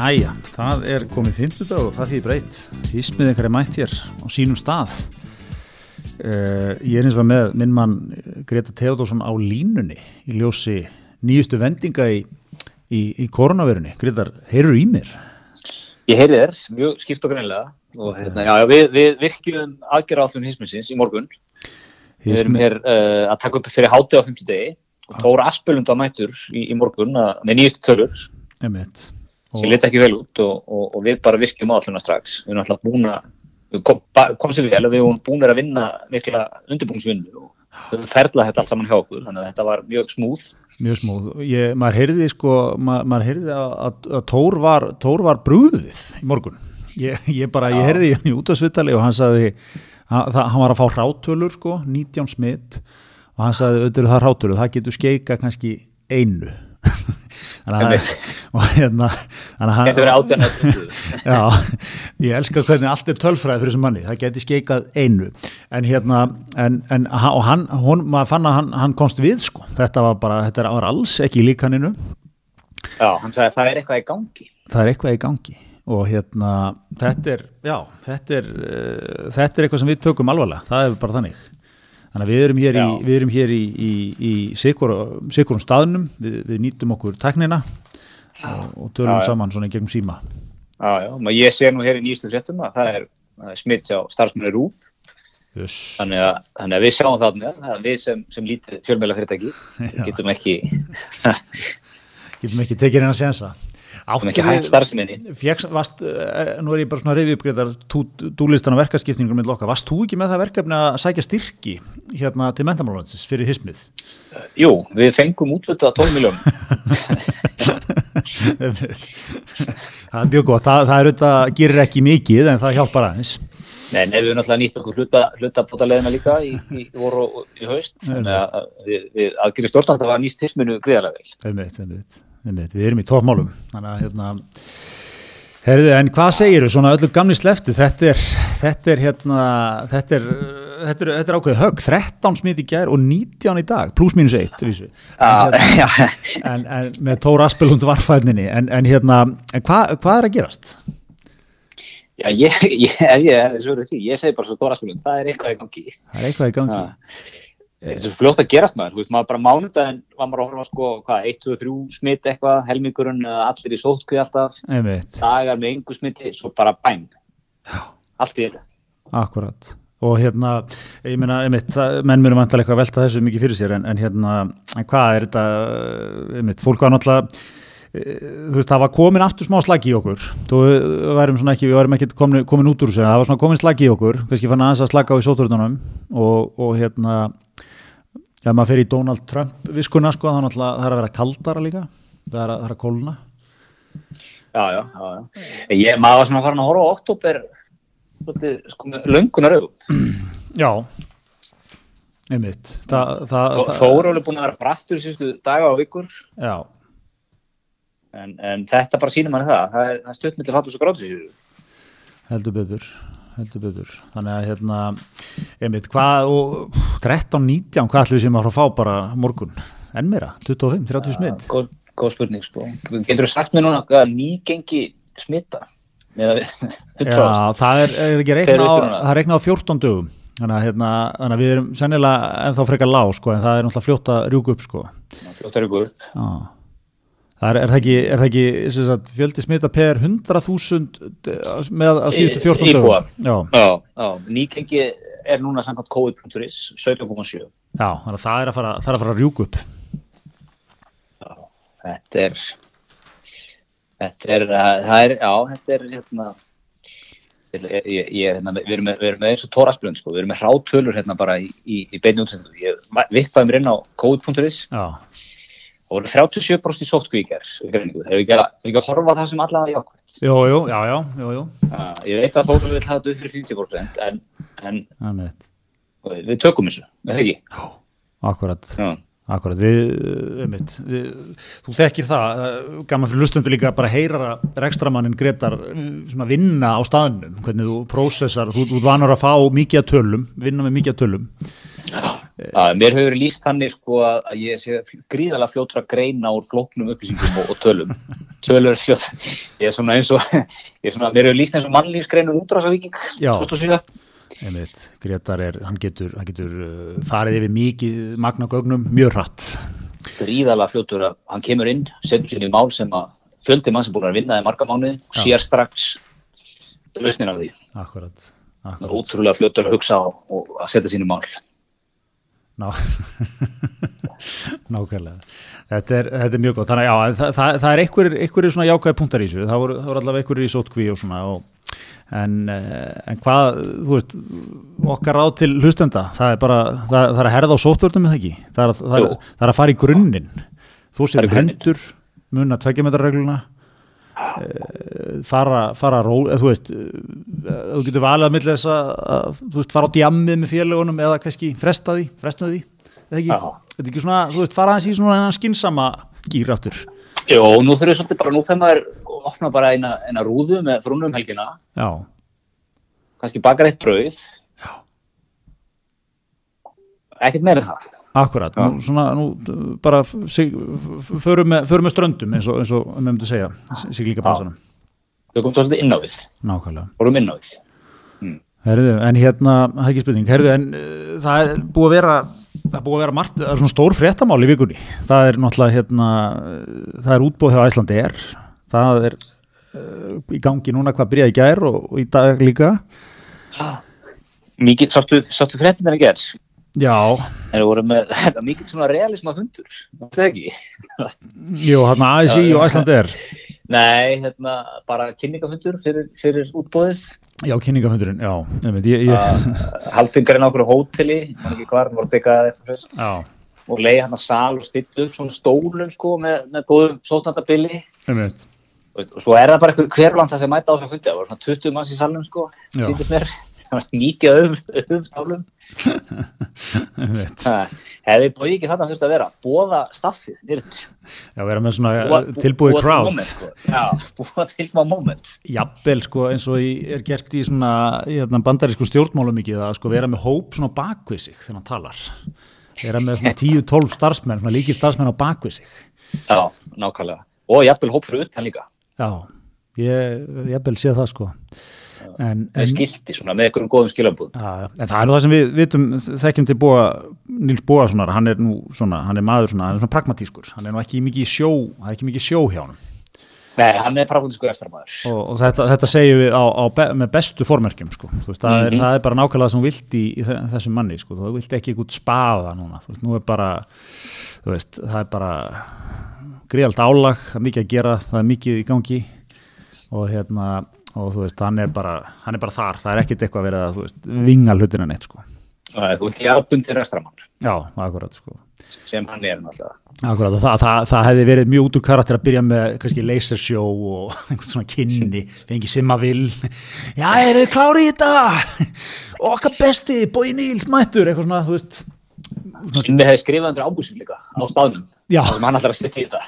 Jæja, það er komið 50 dag og það þýðir breytt. Hísmið einhverja mætt hér á sínum stað. Uh, ég er eins og með minn mann Greta Theodorsson á línunni í ljósi nýjustu vendinga í, í, í koronavirunni. Gretar, heyrur í mér? Ég heyri þér, mjög skipt og greinlega og hérna, já, við, við virkjum aðgerra állun hísminsins í morgun. Við erum hér uh, að taka upp fyrir háti á 50 degi og Tóra Aspelund var mættur í, í morgun að, með nýjustu tölur Emitt. Sem leta ekki vel út og, og, og við bara virkjum álluna strax. Við erum alltaf búin að, við kom, kom sér vel og við erum búin að vinna mikla undirbúinsvinnu og við erum ferðlað þetta allt saman hjá okkur, þannig að þetta var mjög smúð. Mjög smúð. Ég, maður heyrði sko, maður, maður heyrði að, að, að Tór var, Tór var brúðið í morgun. Ég, ég bara, ég heyrði í út af svitali og hann sagði, hann, það, hann var að fá rátölur sko, 19 smitt og hann sagði, auðvitað það rátölur, það getur skeika kannski einu. Þannig að hérna getur verið átjörn já, ég elska hvernig allt er tölfræði fyrir þessum manni, það getur skeikað einu. En hérna en, en, og hann, hún, maður fann að hann, hann komst við sko, þetta var bara, þetta var alls ekki líkaninu já, hann sagði að það er eitthvað í gangi. Það er eitthvað í gangi. Og hérna, þetta er já, þetta er uh, þetta er eitthvað sem við tökum alvarlega, það er bara þannig Þannig að við erum hér Já. í, við erum hér í, í, í sikurum staðnum, við, við nýtum okkur teknina og, og tölum já, saman svona í gegnum síma. Já, já, og ég sé nú hér í nýjastu fréttum að það er, er smitt á starfsmunni Rúð, yes. þannig, að, þannig að við sjáum þarna, er við sem, sem lítið fjölmjöla fyrirtæki, getum ekki... getum ekki tekið henn að sensa. Áttu ekki hægt starfseminni. Vast, nú er ég bara svona reyfið uppgreitar dúlistan og verkaskiptingur með loka. Vast þú ekki með það verkefni að sækja styrki hérna til mentamálansins fyrir hismið? Jú, við fengum útlutað 12 miljón. það er mjög gott. Það, það er auðvitað, gerir ekki mikið en það hjálpar aðeins. Nei, við erum náttúrulega nýtt okkur hluta, hlutabótaleðina líka í, í voru og í haust. Þannig að við, við aðgýri stjórnald að það var nýst hisminu greiðarlega vel. Við erum í tópmálum þannig að hérna herðu, en hvað segir þú svona öllu gamni sleftu þetta er þetta er hérna þetta er, þetta er, þetta er ákveð högg. 13 smit í gær og 19 í dag. Pluss mínus 1 ah, en, hérna, en, en með Tóra Aspelund varfæðninni en, en hérna en hvað hva er að gerast? Já, ég, ég, ég, ég segi bara svo Tóra Aspelund, það er eitthvað í gangi. Það er eitthvað í gangi. Ah þetta er svo fljótt að gerast maður, þú veist, maður bara mánundaginn var maður að horfa sko, hvað, 1, 2, 3 smitt eitthvað, helmingurinn eða allir í sótkvíð alltaf, Einmitt. dagar með yngu smitti, svo bara bæn. Allt í þetta Akkurat, og hérna ég meina, einmitt, það, menn mér er vantilega eitthvað að velta þessu mikið fyrir sér, en, en hérna en hvað er þetta, einmitt, fólk var náttúrulega þú veist, það var komin aftur smá slagi í okkur. Þú værum svona ekki, við værum ekki komin, komin út úr þessu, það var svona komin slagi í okkur. Kannski fann að Já, maður fer í Donald Trump viskuna sko, þannig að það er að vera kaldara líka. Það er að, það er að kóluna Já, já, já, já. Ég, maður var svona farin að horfa á oktober sko, löngunar auðvitað Já. Einmitt. Þó eru alveg búin að vera brattur síðustu daga á vikur. Já. En, en þetta bara sínir manni það. Það er, er stuttmillir fattus og gráðsísu Heldur betur heldur betur. Þannig að hérna einmitt, hvað, og 13-19 hvað ætlum við sem að fá bara morgun? Enn meira, 25-30 smitt ja, góð, góð spurning sko. Getur þú sagt mér núna að nýgengi smitta Já, það er, er ekki reikna á, það reikna á 14 dögum. Þannig að, hérna, þannig að við erum sennilega ennþá frekar lág sko en það er náttúrulega fljóta rjúku upp sko. Fljóta rjúku upp Það er, er það ekki, er það ekki sagt, fjöldi smita per 100.000 með að síðustu 14 dögum? Já, já, já. nýkengi er núna samkvæmt COVID.is 17.7. Já, þannig að það er að fara, er að fara að rjúk upp. Já, þetta er, þetta er, það er, já, þetta er, hérna, ég, ég, ég er, hérna, við erum með, með eins og tóraspilun, sko, við erum með rátölur hérna bara í, í, í beinu útsendu. Ég vippaði mér inn á COVID.is. Já og voru 37% í sótkvíkjar hefur ekki að horfa það sem allavega jákvæmt Jú, jú, já, já, jú, jú. Uh, Ég veit að vil hafa þetta upp fyrir 50% en, en við tökum þessu, við þekki Já, akkurat. Já. Akkurat, við, einmitt við, þú þekkir það, gaman fyrir lustundu líka bara heyra rekstramannin Gretar svona vinna á staðnum hvernig þú prósessar, þú, þú vanar að fá mikið að tölum, vinna með mikið að tölum Já Já, mér hefur lýst þannig sko að að ég sé gríðalega fljótur að greina úr flóknum upplýsingum og, og tölum. Tölur er fljótt. Ég er svona eins og, ég er svona, mér hefur lýst eins og mannlýfsgreinur útrásavíking. Já. 2007. einmitt, Gretar er, hann getur, hann getur uh, farið yfir mikið magna gögnum mjög hratt Gríðalega fljótur að hann kemur inn, setur sér í mál sem að fjöldi mann sem búin að vinna í marga mánuði og sér strax lausnin af því. akkurat, Það er akkurat. ótrúlega fljótur að hugsa og, að setja sín í mál. Ná. nákvæmlega þetta er, þetta er mjög gott þannig að já, það, það, er einhverjir svona jákvæði punktar í þessu það voru, það voru allavega einhverjir í sótkví og svona og, en, eh, en hvað þú veist, okkar ráð til hlustenda það er bara, það, það er að herða á sótvörnum með það ekki, það er, að- það, er, það er að fara í grunninn. Þú Fara sér í grunninn. hendur munna tveggjametrarregluna fara, fara ró, eða, þú veist eh, þú getur valið að milli þess að að, þú veist, fara á djammið með félagunum eða kannski fresta því, fresta því eða ekki, þetta er ekki svona, þú veist, fara aðeins í svona skynsama gýr aftur. Jó, nú þurfum við svolítið bara, nú þegar maður opna bara eina, eina rúðu með frúnum helgina, já, kannski bakar eitt brauð, Já. ekkert meira það. akkurat nú, svona, nú bara förum með, förum með ströndum eins og, eins og við myndum segja, siglíkapassanum Þau komum svolítið inn á við, nákvæmlega. Vorum inn á við. Herðu, en hérna, það er ekki spurning, herðu, en uh, það er búið að vera, það er búið að vera margt, það er svona stór fréttamál í vikunni. Það er náttúrulega, hérna, uh, það er útbúið hjá Æslandi er, það er uh, í gangi núna hvað byrjaði í gær og, og í dag líka. Mikið sáttu, sáttu fréttin er að gera, Já, en við vorum með mikið svona realisma fundur, það ekki? jú, hérna ASI Já, og já. Æslandi er, Nei, hérna bara kynningafundur fyrir, fyrir útbóðið, já, kynningafundurinn, já, haldingarinn á okkur hóteli, ekki hvar, voru að já, og leiði hann að sal og stýttu upp svona stólum sko með, með góðum sótnandabili nefnir, og svo er það bara einhver hverfland það sem mæta á þess að fundi, það voru svona 20 manns í salnum sko, Já. sýndist mér, það var mikið öðum, stálum, hefði bóið ekki þarna þurft að vera, bóða staffið, nýrt, já, vera með svona uh, tilbúið crowd. sko. Já, búa til má moment, Jafnvel sko eins og er gert í svona í hérna, bandarísku stjórnmálum mikið að sko vera með hóp svona bakvið sig þegar hann talar. Vera með svona 10-12 starfsmenn svona líkir starfsmenn á bakvið sig. Já, nákvæmlega, og jafnvel hóp fyrir utan líka, já, ég jafnvel sé það sko en, en, skilti svona, með einhverjum góðum skilabúð. en það er nú það sem við vitum þekkjum til búa, Níls Búa svona, hann er nú svona, hann er maður svona, hann er svona pragmatískur, hann er nú ekki mikið í sjó það er ekki mikið sjó hjá hann Nei, hann er pragmatísku ekstramæður. og, og þetta, þetta segjum við á, á með bestu formerkjum sko. Veist, það, er, Mhm. það er bara nákvæmlega það sem þú vilt í, í þe- þessum manni sko. þú vilt ekki eitthvað spaða núna veist, nú er bara veist, það er bara gríðalt álag, það er mikið að gera það er mikið í gangi og hérna og þú veist, hann er bara, hann er bara þar, það er ekkit eitthvað verið að þú veist, vinga hlutina neitt sko. Það er þú ert jábundir ekstramann, já, akkurat sko. sem hann er náttúrulega. Akkurat, og það, það, það hefði verið mjög út úr karakter að byrja með kannski lasershow og einhvern svona kynni, fengi simma vil Já, er þið klári í þetta? Okkar besti, bói Níls mættur, eitthvað svona, þú veist Simmi hefði skrifað undir ábúsum líka á staðnum, Já. það sem hann ætlar að setja í þetta.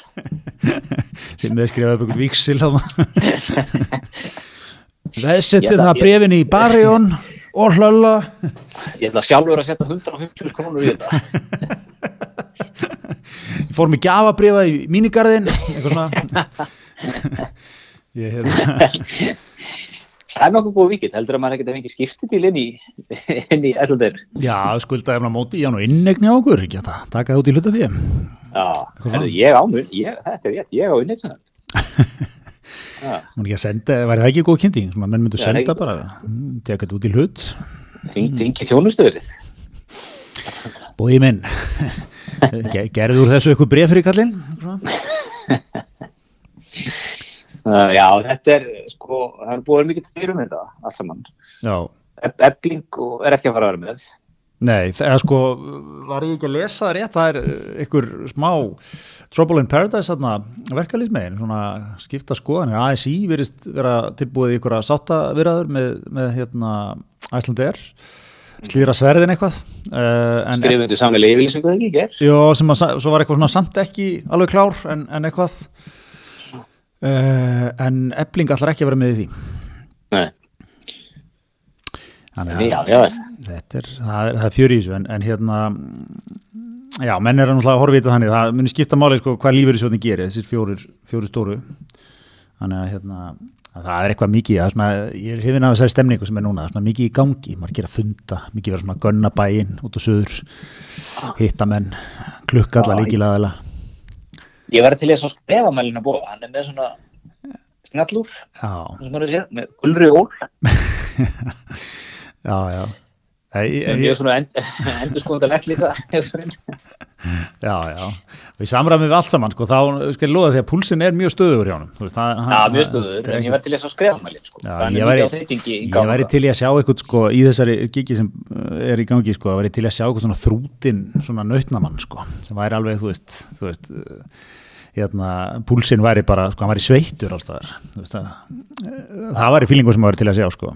sem við skrifaði upp einhvern viksil til ætla- það brefin í Barjón og hlölla Ég ætla sjálfur að setja 150 krónur í þetta. Ég fór með gjafabrifa í mínigarðin eitthvað svona Ég hefði Það er nokkuð góð vikið, heldur að maður ekkert að fengi skiptibíl inn í, inn í ætlandeir. Já, skuldaði efna móti í hann og innegni á okkur, ekki að það taka það út í hluta fyrir Já, ég á mun, ég, þetta er rétt, ég á unnið Hún ekki að senda, væri það ekki góð kynnting svona, menn myndu Já, senda bara mm, teka þetta út í hlut ring, ringi þjónustöðurinn. bóði minn Ge- gerðu úr þessu eitthvað bref fyrir kallinn Svona? Uh, já, þetta er, sko, það er búið mikið til um þetta, allt saman. Ebling er ekki að fara að vera með. Nei, það er sko var ég ekki að lesa það rétt? Það er einhver smá Trouble in Paradise þarna verkalýsmegin svona skipta skoðanir, ASI verist vera tilbúið í ykkur að sátta viraður með, með hérna Æslandi er slíðra sverðin eitthvað uh, en, Skrifum undir samlega yfirlýsingu ekki, ger. Jó, sem að, svo var eitthvað svona samt ekki alveg klár en, en eitthvað. Uh, en ebling allar ekki að vera með því. Nei, Þannig Já, að já, þetta er, það er, er fjör í þessu en, en hérna já, menn er náttúrulega að horfa í þetta þannig það munir skipta máli sko hvað lífeyrissjóðin gerir þessir fjórir, fjórir stóru. Þannig að hérna að það er eitthvað mikið, það er svona, ég er hefinn af þessari stemningu sem er núna, það er svona mikið í gangi maður gera funda, mikið vera svona gönna bæinn út á söður, hitta menn klukkalla Já, líkilega ég verði til í að svo skrefamælin að búa, hann er með svona séð, með gulri ól, já, já. Ég, ég, ég svona end, endur skoðan að legg líka, Já, já, í samræmi við allt saman sko, þá skal ég loða því að púlsin er mjög stöðugur hjá hann- Já, mjög stöður, er en ég verði til í að svo skrefamælin, sko. Ég er væri- Ég væri til að sjá eitthvað sko, í þessari gigi sem uh, er í gangi sko, væri til að sjá eitthvað svona þrútin svona nautnamann sko, sem væri alveg þú veist, þú veist uh, hérna, púlsin væri bara, sko, hann væri sveittur allstaðar, þú veist uh, það væri fílingur sem væri til að sjá sko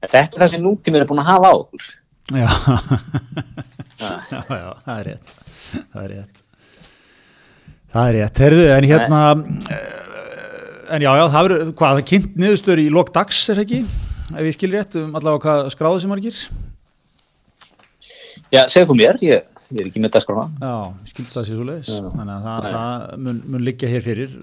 Þetta er það sem nútímið er búin að hafa á okkur. Já. Já, já, það er rétt. Það er rétt. Það er rétt, heyrðu, en hérna uh, en já, já, það verður hvað, það er kynnt niðurstöður í lok dags er ekki, ef ég skil rétt um allavega hvað skráðu sem margir? Já, segðu mér, ég, ég er ekki með það skrána. Já, skilst það sér svo leiðis þannig að það, það mun, mun liggja hér fyrir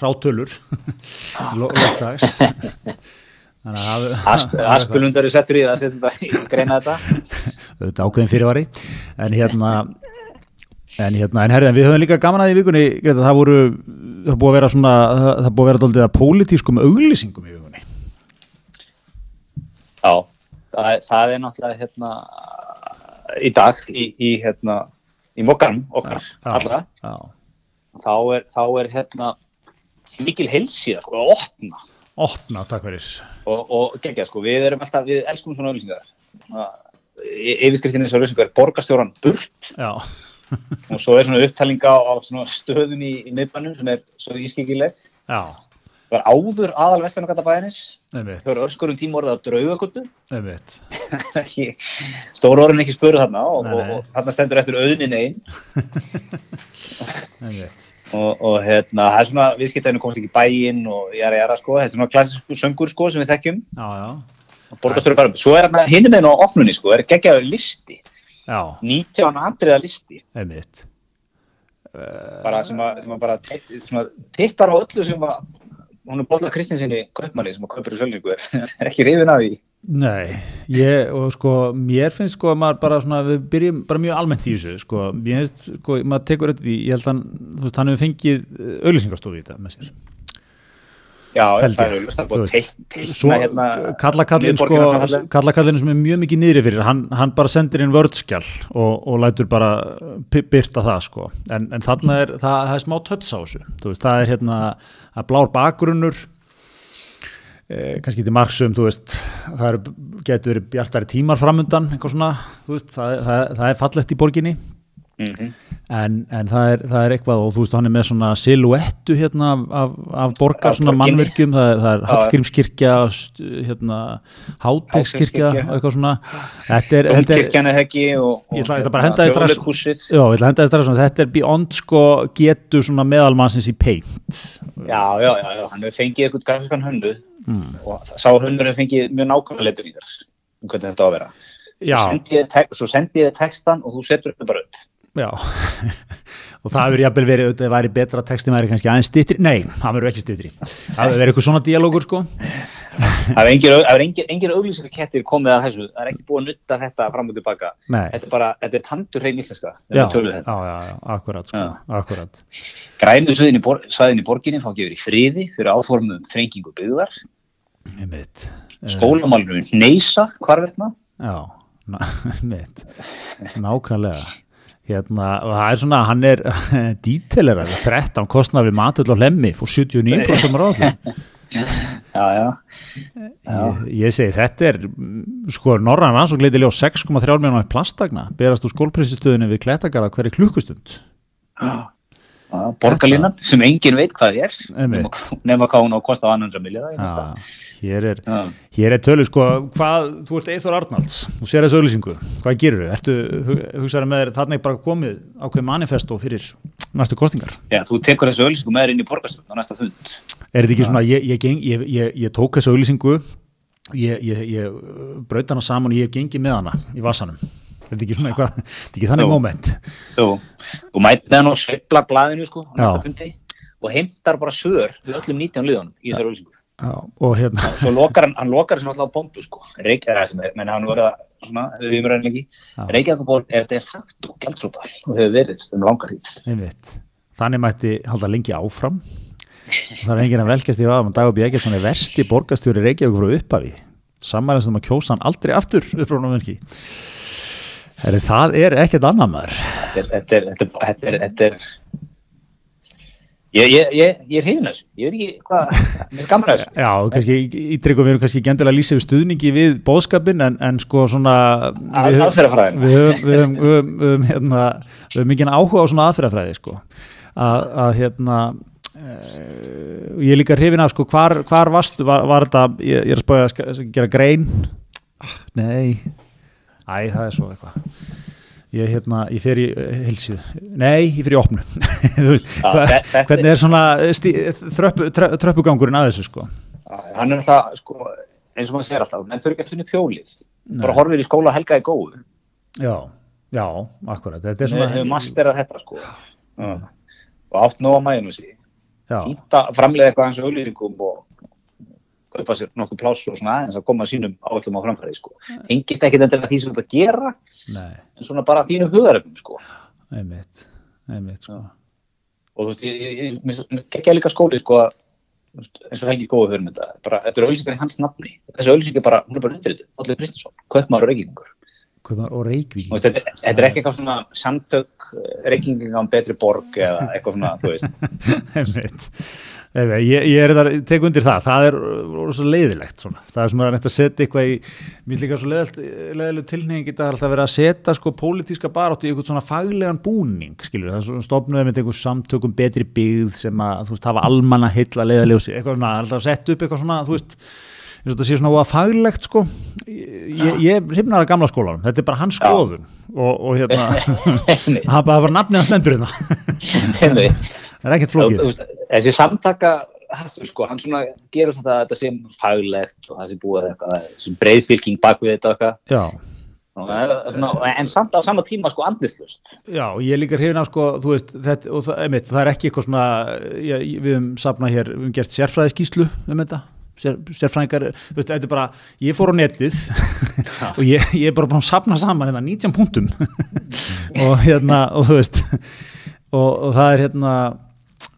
rátölur í lo- lok dags að Aspilundar er settur í það að setja þetta í greina þetta. auðvitað ákveðin fyrirvari. En hérna en hérna, en herrið, en við höfum líka gaman að í vikunni Greta, það voru, það búið að vera svona það, búið að vera daldið að pólitískum auglýsingum í vikunni. Já, það, er- það er náttúrulega hérna í dag í, í hérna í mokkanum okkar allra. já, þá er, þá er hérna mikil heilsíða sko að opna opna, takk fyrir. Og, og gegja sko, við erum alltaf, við elskum svona auðlýsingar yfirskriftinni svo auðlýsingar er borgarstjóran burt. Já, og svo er svona upptalning á, svona stöðun í, í miðbænum sem er svo ískikileg já, var áður aðal einmitt, þau eru öskurum tíma orðið á ekki, stóru orðin ekki spöru þarna og, og, og þarna stendur eftir auðnin einn og, og hérna, það er svona viðskiptæðinu komast ekki bæinn og jara jara sko, þetta er svona klassisku söngur sko sem við þekkjum. Já, já, borgastöru bara, svo er hérna hinum einn á opnunni sko, er geggjaður listi. Já, 19 andriða listi. Einmitt. Bara sem að, sem að bara að tippar á öllu sem að hún er Bólla Kristinsinni kaupmanni sem að kaupir í sölningu er, ekki rifin af því. Nei, ég, og sko, mér finnst sko að maður bara svona, við byrjum bara mjög almennt í þessu, sko, mér finnst, sko, maður tekur þetta í, ég held að hann, þú veist, hann hefur fengið auðlýsingastofu í þetta með sér. já, það ég, er það þú búið veist. að teikna Svo hérna kallakallin, sko, kallakallin sem er mjög mikið niðri fyrir, hann, hann bara sendir inn vördskjál og, og lætur bara byrta það, sko, en, en þarna er, það, það er smá tötts á þessu, þú veist, það er hérna, það er blár bakgrunnur, eh, kannski til veist, það eru, getur bjartari tímar framundan, veist, það, það, það er fallegt í borginni, Mhm. en, en það, er, það er eitthvað og þú veist, hann er með svona siluettu hérna af, af, af borgar, Af svona borginni. mannvirkjum, það er, það er. Hallgrímskirkja, hérna, Hátegskirkja, eitthvað svona, þetta er, þetta er, Dómkirkjan er heggi og, og þess að þetta er beyond sko getu svona meðalmannsins í paint, Já, já, já, já, hann hefur fengið eitthvað grafiskan höndu Mm. og sá höndur hefur fengið mjög nákvæmlega leitur í þér um hvernig þetta á að vera. Svo sendi ég tek- Svo sendi ég textan og þú setur upp bara upp. Já, og það hefur jafnvel verið, auðvitað væri betra textin væri kannski aðeins styttri, nei, það verður ekki styttri, það verið eitthvað svona dialógur sko, Það er engir, það er engir, engir auglýsingar kettir komið að þessu, það er ekki búið að nutta þetta fram og tilbaka. nei, Þetta er bara, þetta er tandur hrein íslenska. já, þegar já, við tölum þetta. já, já, akkurat sko, akkurat, Grænu svæðin í, bor, í borginni fá gefur í friði fyrir áformum um þrengingu byggðar. einmitt, Skólamálunum neysa hvarvetna. Já, mitt, nákvæmlega. Hérna, og það er svona, hann er dítilerar, 13 kostnar við matull og hlemmi, fór 79% ráðum. Já, já. Ég, ég segi, þetta er, sko, Norran rannsók leiti ljó 6,3 miljonar plastagna, berast úr skólpressistöðinu við Klettagarða hverju klukkustund. Já, borgarlínan sem engin veit hvað er Einmitt. nema, nema hvað hún á að kosta á 100 miljóða Já, hér er, hér er tölu, sko, hvað, þú ert Eithor Arnalds, þú sér þessu auðlýsingu, hvað gerir þú? Ertu, hu- hugsaðu með þér, þarna er bara komið ákveð manifesto fyrir næstu kostingar? Já, þú tekur þessu auðlýsingu með þér inn í borgarstjórn á næsta fund Er þetta ekki svona, ég, ég, ég, ég, ég tók þessu auðlýsingu ég, ég, ég braut hana saman og ég gengi með hana í vasanum þetta er ekki svona eitthvað, þetta er ekki þannig Jú, og mætið hann og sveiflar blaðinu sko, og heimtar bara svör við öllum 19 liðunum í þessari auðlýsingu. Já, og hérna Svo lokar hann, hann lokar þessu alltaf á bombu sko, Reykjavík sem er, menn hann voru að, svona, við erum ræðin ekki. Reykjavík er de facto gjaldfrúta og hefur verið um langar hýtt. þannig mætti halda lengi áfram. Það er enginn að velkast í vaðum Dagur B. Eggertsson er versti borgastjóri Reykjavík frá upphafi. Samanlega sem að kjósa hann aldrei aftur upprónum verki Heri, það er ekkert annar maður? Þetta er, þetta er, þetta er, þetta er, þetta er, ég, er hrifin af þessu, ég veit ekki hvað, mér er gaman að þessu. Já, kannski ítrykkum við erum kannski ekki endilega að lýsa við stuðningi við bóðskapin en, en sko svona við, höfum- hérna, mikið áhuga á svona aðferðafræði sko. Að, að hérna uh, ég er líka hrifin af sko hvar, hvar varstu, var, var þetta ég, ég er að spója að gera grein. Ah, nei æ, það er svo eitthvað. Ég, hérna, ég fer í hilsið nei, ég fer í opnu veist, Já, hva, hvernig er svona stí, þröppu, trö- tröppugangurinn að þessu sko? Hann er alltaf, sko, eins og maður segir alltaf, menn þurfi ekki að finna Nei. bara horfir í skóla helga í góðu. Já, já, akkurat. Þetta er svona hefum masterað þetta, sko. Og átt nóg að mæðinu að framlega eitthvað hans auðlýsingum og kaupa sér nokkuð pláss og svona aðeins að koma sínum áallum á framfæri, sko. Engist ekkit endilega því sem að gera, Nei, en svona bara þínu hugaröfum, sko. einmitt einmitt, sko. Og þú veist, ég, gekkja líka skóli sko eins og Helgi góðu fyrir með þetta. Bara, þetta er auðlýsingar í hans nafni. Þessi auðlýsing er bara, hún er bara undir þetta Allir Kristinsson, Kaupmaður og Reykingur Kaupmaður og Reykvík og þetta, þetta er ekki eitthvað svona samtök Reykinginga um betri borg eða eitthvað svona, þú veist Ég, ég er þetta, tek undir það, það er svo leiðilegt svona, það er svona að þetta setja eitthvað í, mér líka svo leiðilegu tilnefing geta alltaf verið að setja sko pólitíska baráttu í eitthvað svona faglegan búning, skilur, það er stofnuðið með einhver samtökum betri byggð sem að, þú veist, hafa almanna heilla leiðaljósi, eitthvað svona, alltaf setja upp eitthvað svona, þú veist, eins og þetta sé svona óa faglegt sko, ég, ég hrifnar að gamla skólanum, þetta er bara hans skoðun og, og hérna, það bara nafnið hans stendur hérna. Það er ekkert flókið. þessi samtaka hattur sko, hann svona gerur þetta að þetta sé faglegt og það sé búið að eitthvað sem breiðfylking bak við þetta eitthvað. Svona- en samt á sama tíma sko andlislust Já, ég líka hrifin af sko, veist, þetta, og það, einmitt, það er ekki eitthvað svona, ég, við höfum safnað hér, við höfum gert sérfræðiskíslu um þetta, Sér, sérfræðingar, þú veist, þetta er bara, ég fór á netið og ég, ég er bara búin að safna saman hérna 19 punktum. Og hérna, og þú veist, og, og það er hérna,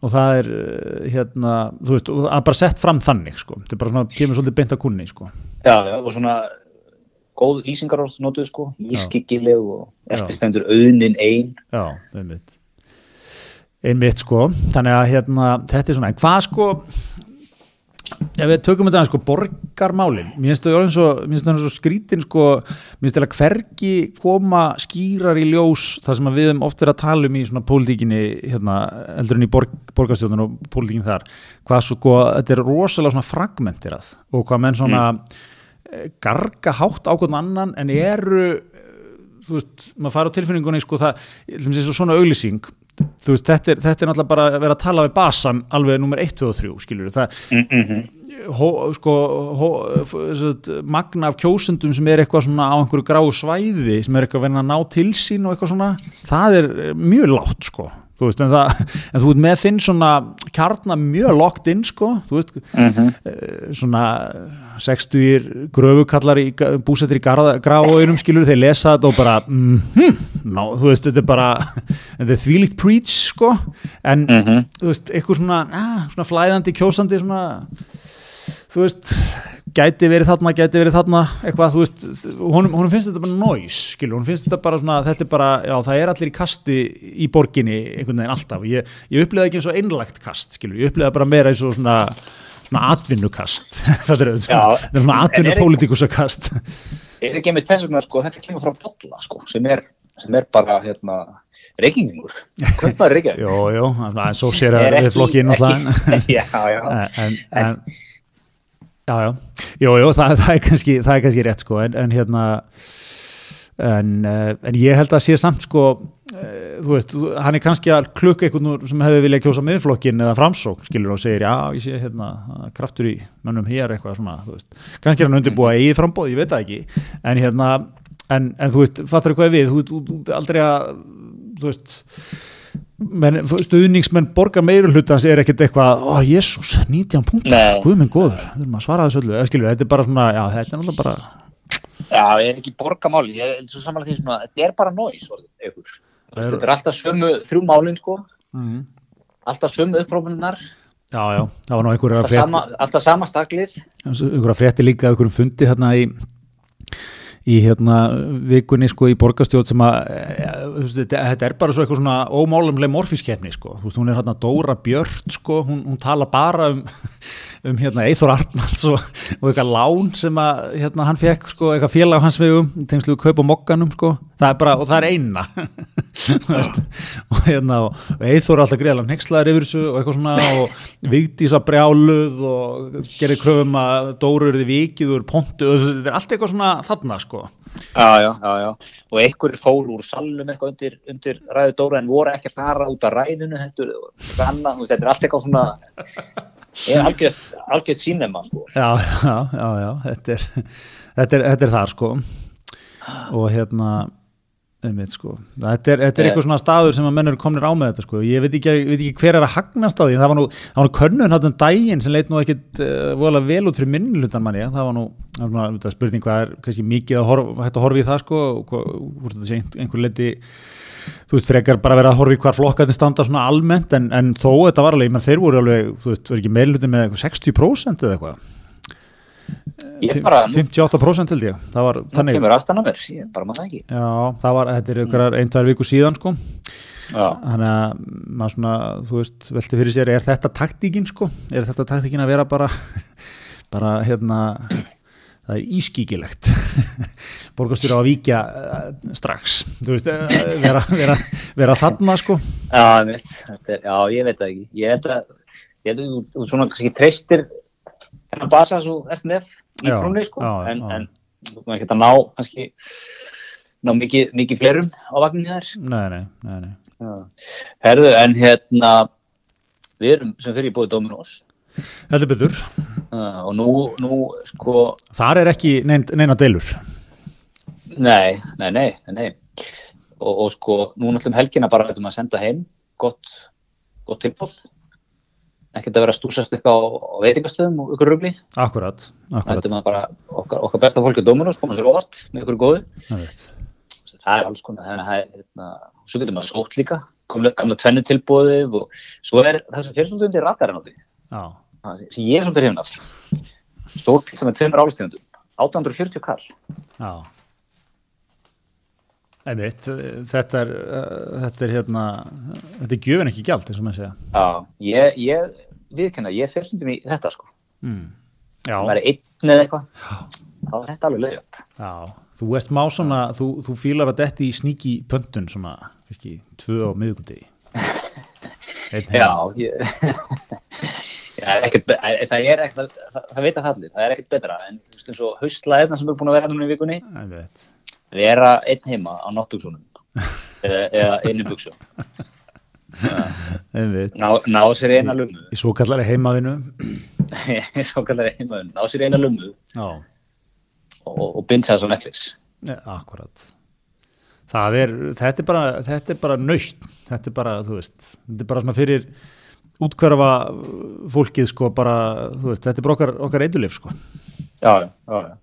og það er eh, hérna, þú veist, það er bara sett fram þannig, sko, þetta er bara svona, kemur svolítið beint að kunni, sko. Já, já, og svona góð lýsingarorð notuð sko, ískyggileg og eftir stendur auðnin ein. Já, einmitt. Einmitt sko, þannig að hérna, þetta er svona, en hvað sko ef við tökum þetta aðeins sko, borgarmálin, mér finnst það orðin svo skrítin sko mér finnst það að hvergi koma skýrar í ljós það sem við höfum oft verið að tala um í svona pólitíkinni, hérna heldur en í borg, borgarstjóðun og pólitíkin þar hvað sko, þetta er rosalega svona fragmentirað og hvað menn svona mm. garga hátt á hvern annan en eru þú veist, maður fara á tilfinningunni sko það, svona auglýsing þú veist, þetta er, þetta er náttúrulega bara að vera að tala við basan alveg nummer 1, 2 og 3 skilur það, mm -hmm. hó, sko hó, magna af kjósundum sem er eitthvað svona á einhverju gráu svæði sem er eitthvað að vera að ná til sín og eitthvað svona, það er mjög látt sko, þú veist, en, það, en þú veist með þinn svona kjarnar mjög lokt inn sko, þú veist Mhm. eh, svona 60 gröfukallar í, búsettir í gráauðunum skilur þeir lesa þetta og bara mm, hm, ná, þú veist, þetta er bara þetta er þvílíkt preach sko en Mhm. þú veist, eitthvað svona, ah, svona flæðandi, kjósandi svona þú veist, gæti verið þarna gæti verið þarna, eitthvað, þú veist honum, honum finnst þetta bara noise, skilur honum finnst þetta bara svona, þetta er bara, já, það er allir í kasti í borginni, einhvern veginn alltaf. Ég, ég upplifaði ekki eins og einlægt kast, skilur ég upplifaði bara meira eins og svona svona atvinnukast. Þetta er, er svona en er ekki- atvinnupolítikusakast er ekki með þess vegna sko, þetta kemur frá Bolla sko, sem er, sem er bara hérna, reykingingur Kaupmaður reykjavík. Jó, jó, en svo sér Er að flokkin náttúrulega ekki- Já, já. En, en já, já, jú, jú, það, það, það er kannski rétt sko, en, en hérna en, uh, en ég held að sé samt sko e, þú veist, hann er kannski að klukka einhvern sem hefði viljað kjósa miðflokkin eða framsók, skilur og segir, já, ég sé hérna kraftur í mönnum hér eitthvað svona, veist, kannski er hann undirbúa eigið frambóð, ég veit það ekki, en hérna en, en þú veist, fattar hvað við? Þú, þú aldrei að þú veist menn, stuðningsmenn borgar meiri hlutans er ekkert eitthvað ó, jésús, 19 punktar, guð minn góður við erum að svara þessu öllu, skilur, þetta er bara svona já, þetta er náttúrulega bara Já, ég er ekki borgamáli, ég er svo samanlega því svona, þetta er bara nóis. Það er- Þetta er alltaf sömu þrjú málin, sko, mm. alltaf sömu upprópunar, já, já, það var nú einhverja alltaf sama, alltaf sama staklið. einhverja frétti líka, einhverjum fundi hérna í í hérna vikunni sko í borgarstjóð sem að e, veist, þetta, er bara svo eitthvað svona ómálumlega morfískefni sko, þú veist, hún er hérna Dóra Björt sko, hún, hún tala bara um um hérna Eithor Arnalds og, og eitthvað lán sem að hérna hann fekk sko, eitthvað félag á hans vegum tengslu kaup á mokkanum sko. Það bara, og það er eina. Og hérna og, Eithor alltaf greiðlega nexlaður yfir þessu og eitthvað svona og Vigdís að brjáluð og gerir kröfum að Dóru eru vikið úr pontu og þetta er allt eitthvað svona þarna sko. Já, já, já, já. Og einhverjir fóru úr salnum eitthvað undir, undir ræðu Dóra en voru ekki að fara út af ræðinu veist, þetta er allt eitthvað svona, er algjört, sínema, sko. já, já, já, já þetta er, þetta er, þetta er þar sko. Og hérna einmitt sko, þetta er, þetta er eitthvað svona staður sem að menn eru komnir á með þetta sko. Ég veit ekki, veit ekki hver er að hagnast á því. Það var nú, það var nú könnun hann um daginn sem leit nú ekkit uh, voðalega vel út fyrir minnlutan manni, það var nú það var svona, þetta spurning hvað er kannski mikið að horfa, hægt að horfa í það sko hvort þetta sé ein- einhver leiti þú veist, frekar bara verið að horfa í hvar flokkarnir standa svona almennt, en, en þó þetta var alveg, menn þeir voru alveg, þú veist, var ekki meðlutin með eitthvað 60% eða eitthvað? Bara, nú, 58% held ég, það var þannig kemur aftan að mér, ég bara maður það ekki. Já, það var, þetta er ykkur ein, tvær viku síðan sko, Já, þannig að maður svona, þú veist, velti fyrir sér er þetta taktíkin sko, er þetta taktíkin að vera bara bara hérna það er ískíkilegt borgastjóri á að víkja uh, strax, veist, uh, vera, vera, vera þarna sko. Já, er, já, ég veit það ekki. Ég held að, ég held að þú, svona kannski treystir þennan basa sem þú ert með í krumni, sko, já, en, en þú ekki að ná, kannski, ná mikið, mikið flerum á vagninu þær. Nei, nei, nei. Herðu, en hérna við erum sem fyrir búið Dominos. Þetta betur, uh, og nú, nú sko þar er ekki nein, neina deilur. Nei, nei, nei, nei, nei. Og, og sko, nú náttúrulega helgina bara ætlum að senda heim gott, gott tilbúð ekkert að vera stúsast eitthvað á, á veitingastöðum og ykkur rugli. Akkurat, akkurat. Bara okkar, okkar besta fólki Dominos koma sér óvart með ykkur góðu. Það er alls konar það er, hérna, svo getur maður sótt líka. Gamla, gamla tvennu tilbúðið og svo er það sem fyrir svolítið undir ratarinn sem ég er svolítið hrifin af stór pizza með tveimur álistegundum 840 kall já. Einmitt, þetta er, þetta er hérna, þetta er gjöfin ekki gjald, eins og maður segja. Já, ég, ég viðkenna, ég fer stundum í þetta sko. Mm. Já, það er einn eða eitthvað þá er þetta alveg lögjöp já, þú ert má svona, þú, þú fílar að detti í sníki pöntun svona, kannski, tvö á miðugundegi. Já, ég það er ekkert, það, veit að það allir, það er ekkert betra en þú veist eins og haustlaðina sem er búin að vera núna í vikunni, vera einn heima á náttúksunum eða, einu Einmitt. ná, ná sér eina lummu. Í svo kallari heimaðinu. svo kallar heima, ná sér eina lummu Já, og, binsa það svo Netflix. Akkurat. Það er, þetta er bara, þetta er bara nöytt, þetta er bara, þú veist, þetta er bara svona fyrir útkverfa fólkið, sko, bara, þú veist, þetta er bara okkar, okkar eidulif, sko. Já, já, já.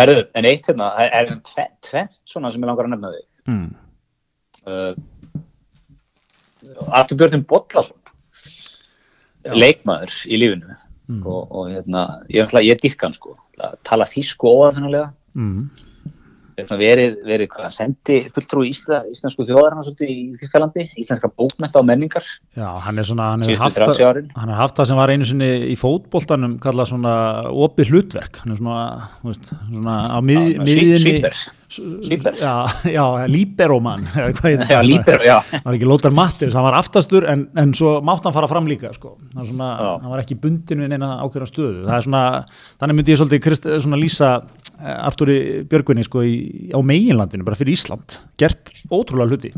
Herðu, en eitt hérna, það er tvennt tve, svona sem ég langar að nefna þig. Mm. Uh, Artur Björn Bollason, leikmaður í lífinu Mm. og, og hérna, ég, er náttúrulega- ég dyrka hann sko, tala þýsku óaðhennulega, Mm. Er svona verið, verið hvað, sendi fulltrú Ísla, íslensku þjóðarinn í Þýskalandi, íslenska bókmenta og menningar, Já, hann er svona, hann síðustu haft 30 það, árin. hann hefur haft það sem var einu sinni í fótboltanum kallað svona opið hlutverk, hann er svona, þú veist, svona á mið, Já, miðinni. Svíper. Já, já, líberóman, já, það? líper, já, hann var ekki Lótar Mattis, hann var aftastur en, en svo mátt hann fara fram líka sko. hann, svona, hann var ekki bundin við neina ákveðna stöðu það er svona, þannig myndi ég svolítið Krist, svona lýsa eh, Artúri Björgvinni sko, í, á meginlandinu, bara fyrir Ísland gert ótrúlega hluti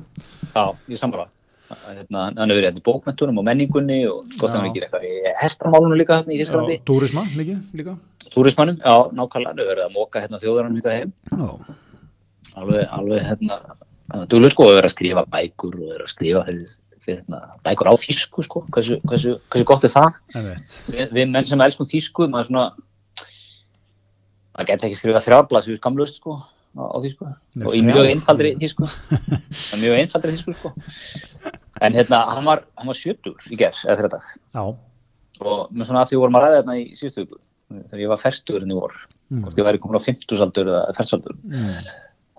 Já, ég samfara. Hérna, hann hefur verið hérna í bókmentunum og menningunni og gott að hann ekki eitthvað í hestamálunum líka í Þísklandi. Já, Túrisma líka, líka. Túrismannum, já, nákvæmlega, hann hefur verið að móka hérna þjóðaranum líka heim. Já, Alveg, alveg, hérna, dúlega sko, hefur verið að skrifa bækur og verið að skrifa fyrir, fyrir hérna, bækur á þýsku, sko. Hversu, hversu, hversu gott er það? Við, við menn sem elskum þýsku, maður svona, maður geti ekki skrifað þrjárblas við skamlust, sko, á, á þýsku. Og í mjög einfaldri þýsku. Er mjög einfaldri þýsku, sko. En hérna, hann var, hann var 70 í gerð, eða fyrir dag. Já, og með svona að því vorum að ræða þarna í síðustu viku þegar ég var ferstur í vor Mm. hvort ég væri komin á 50 aldur eða fersaldur mm.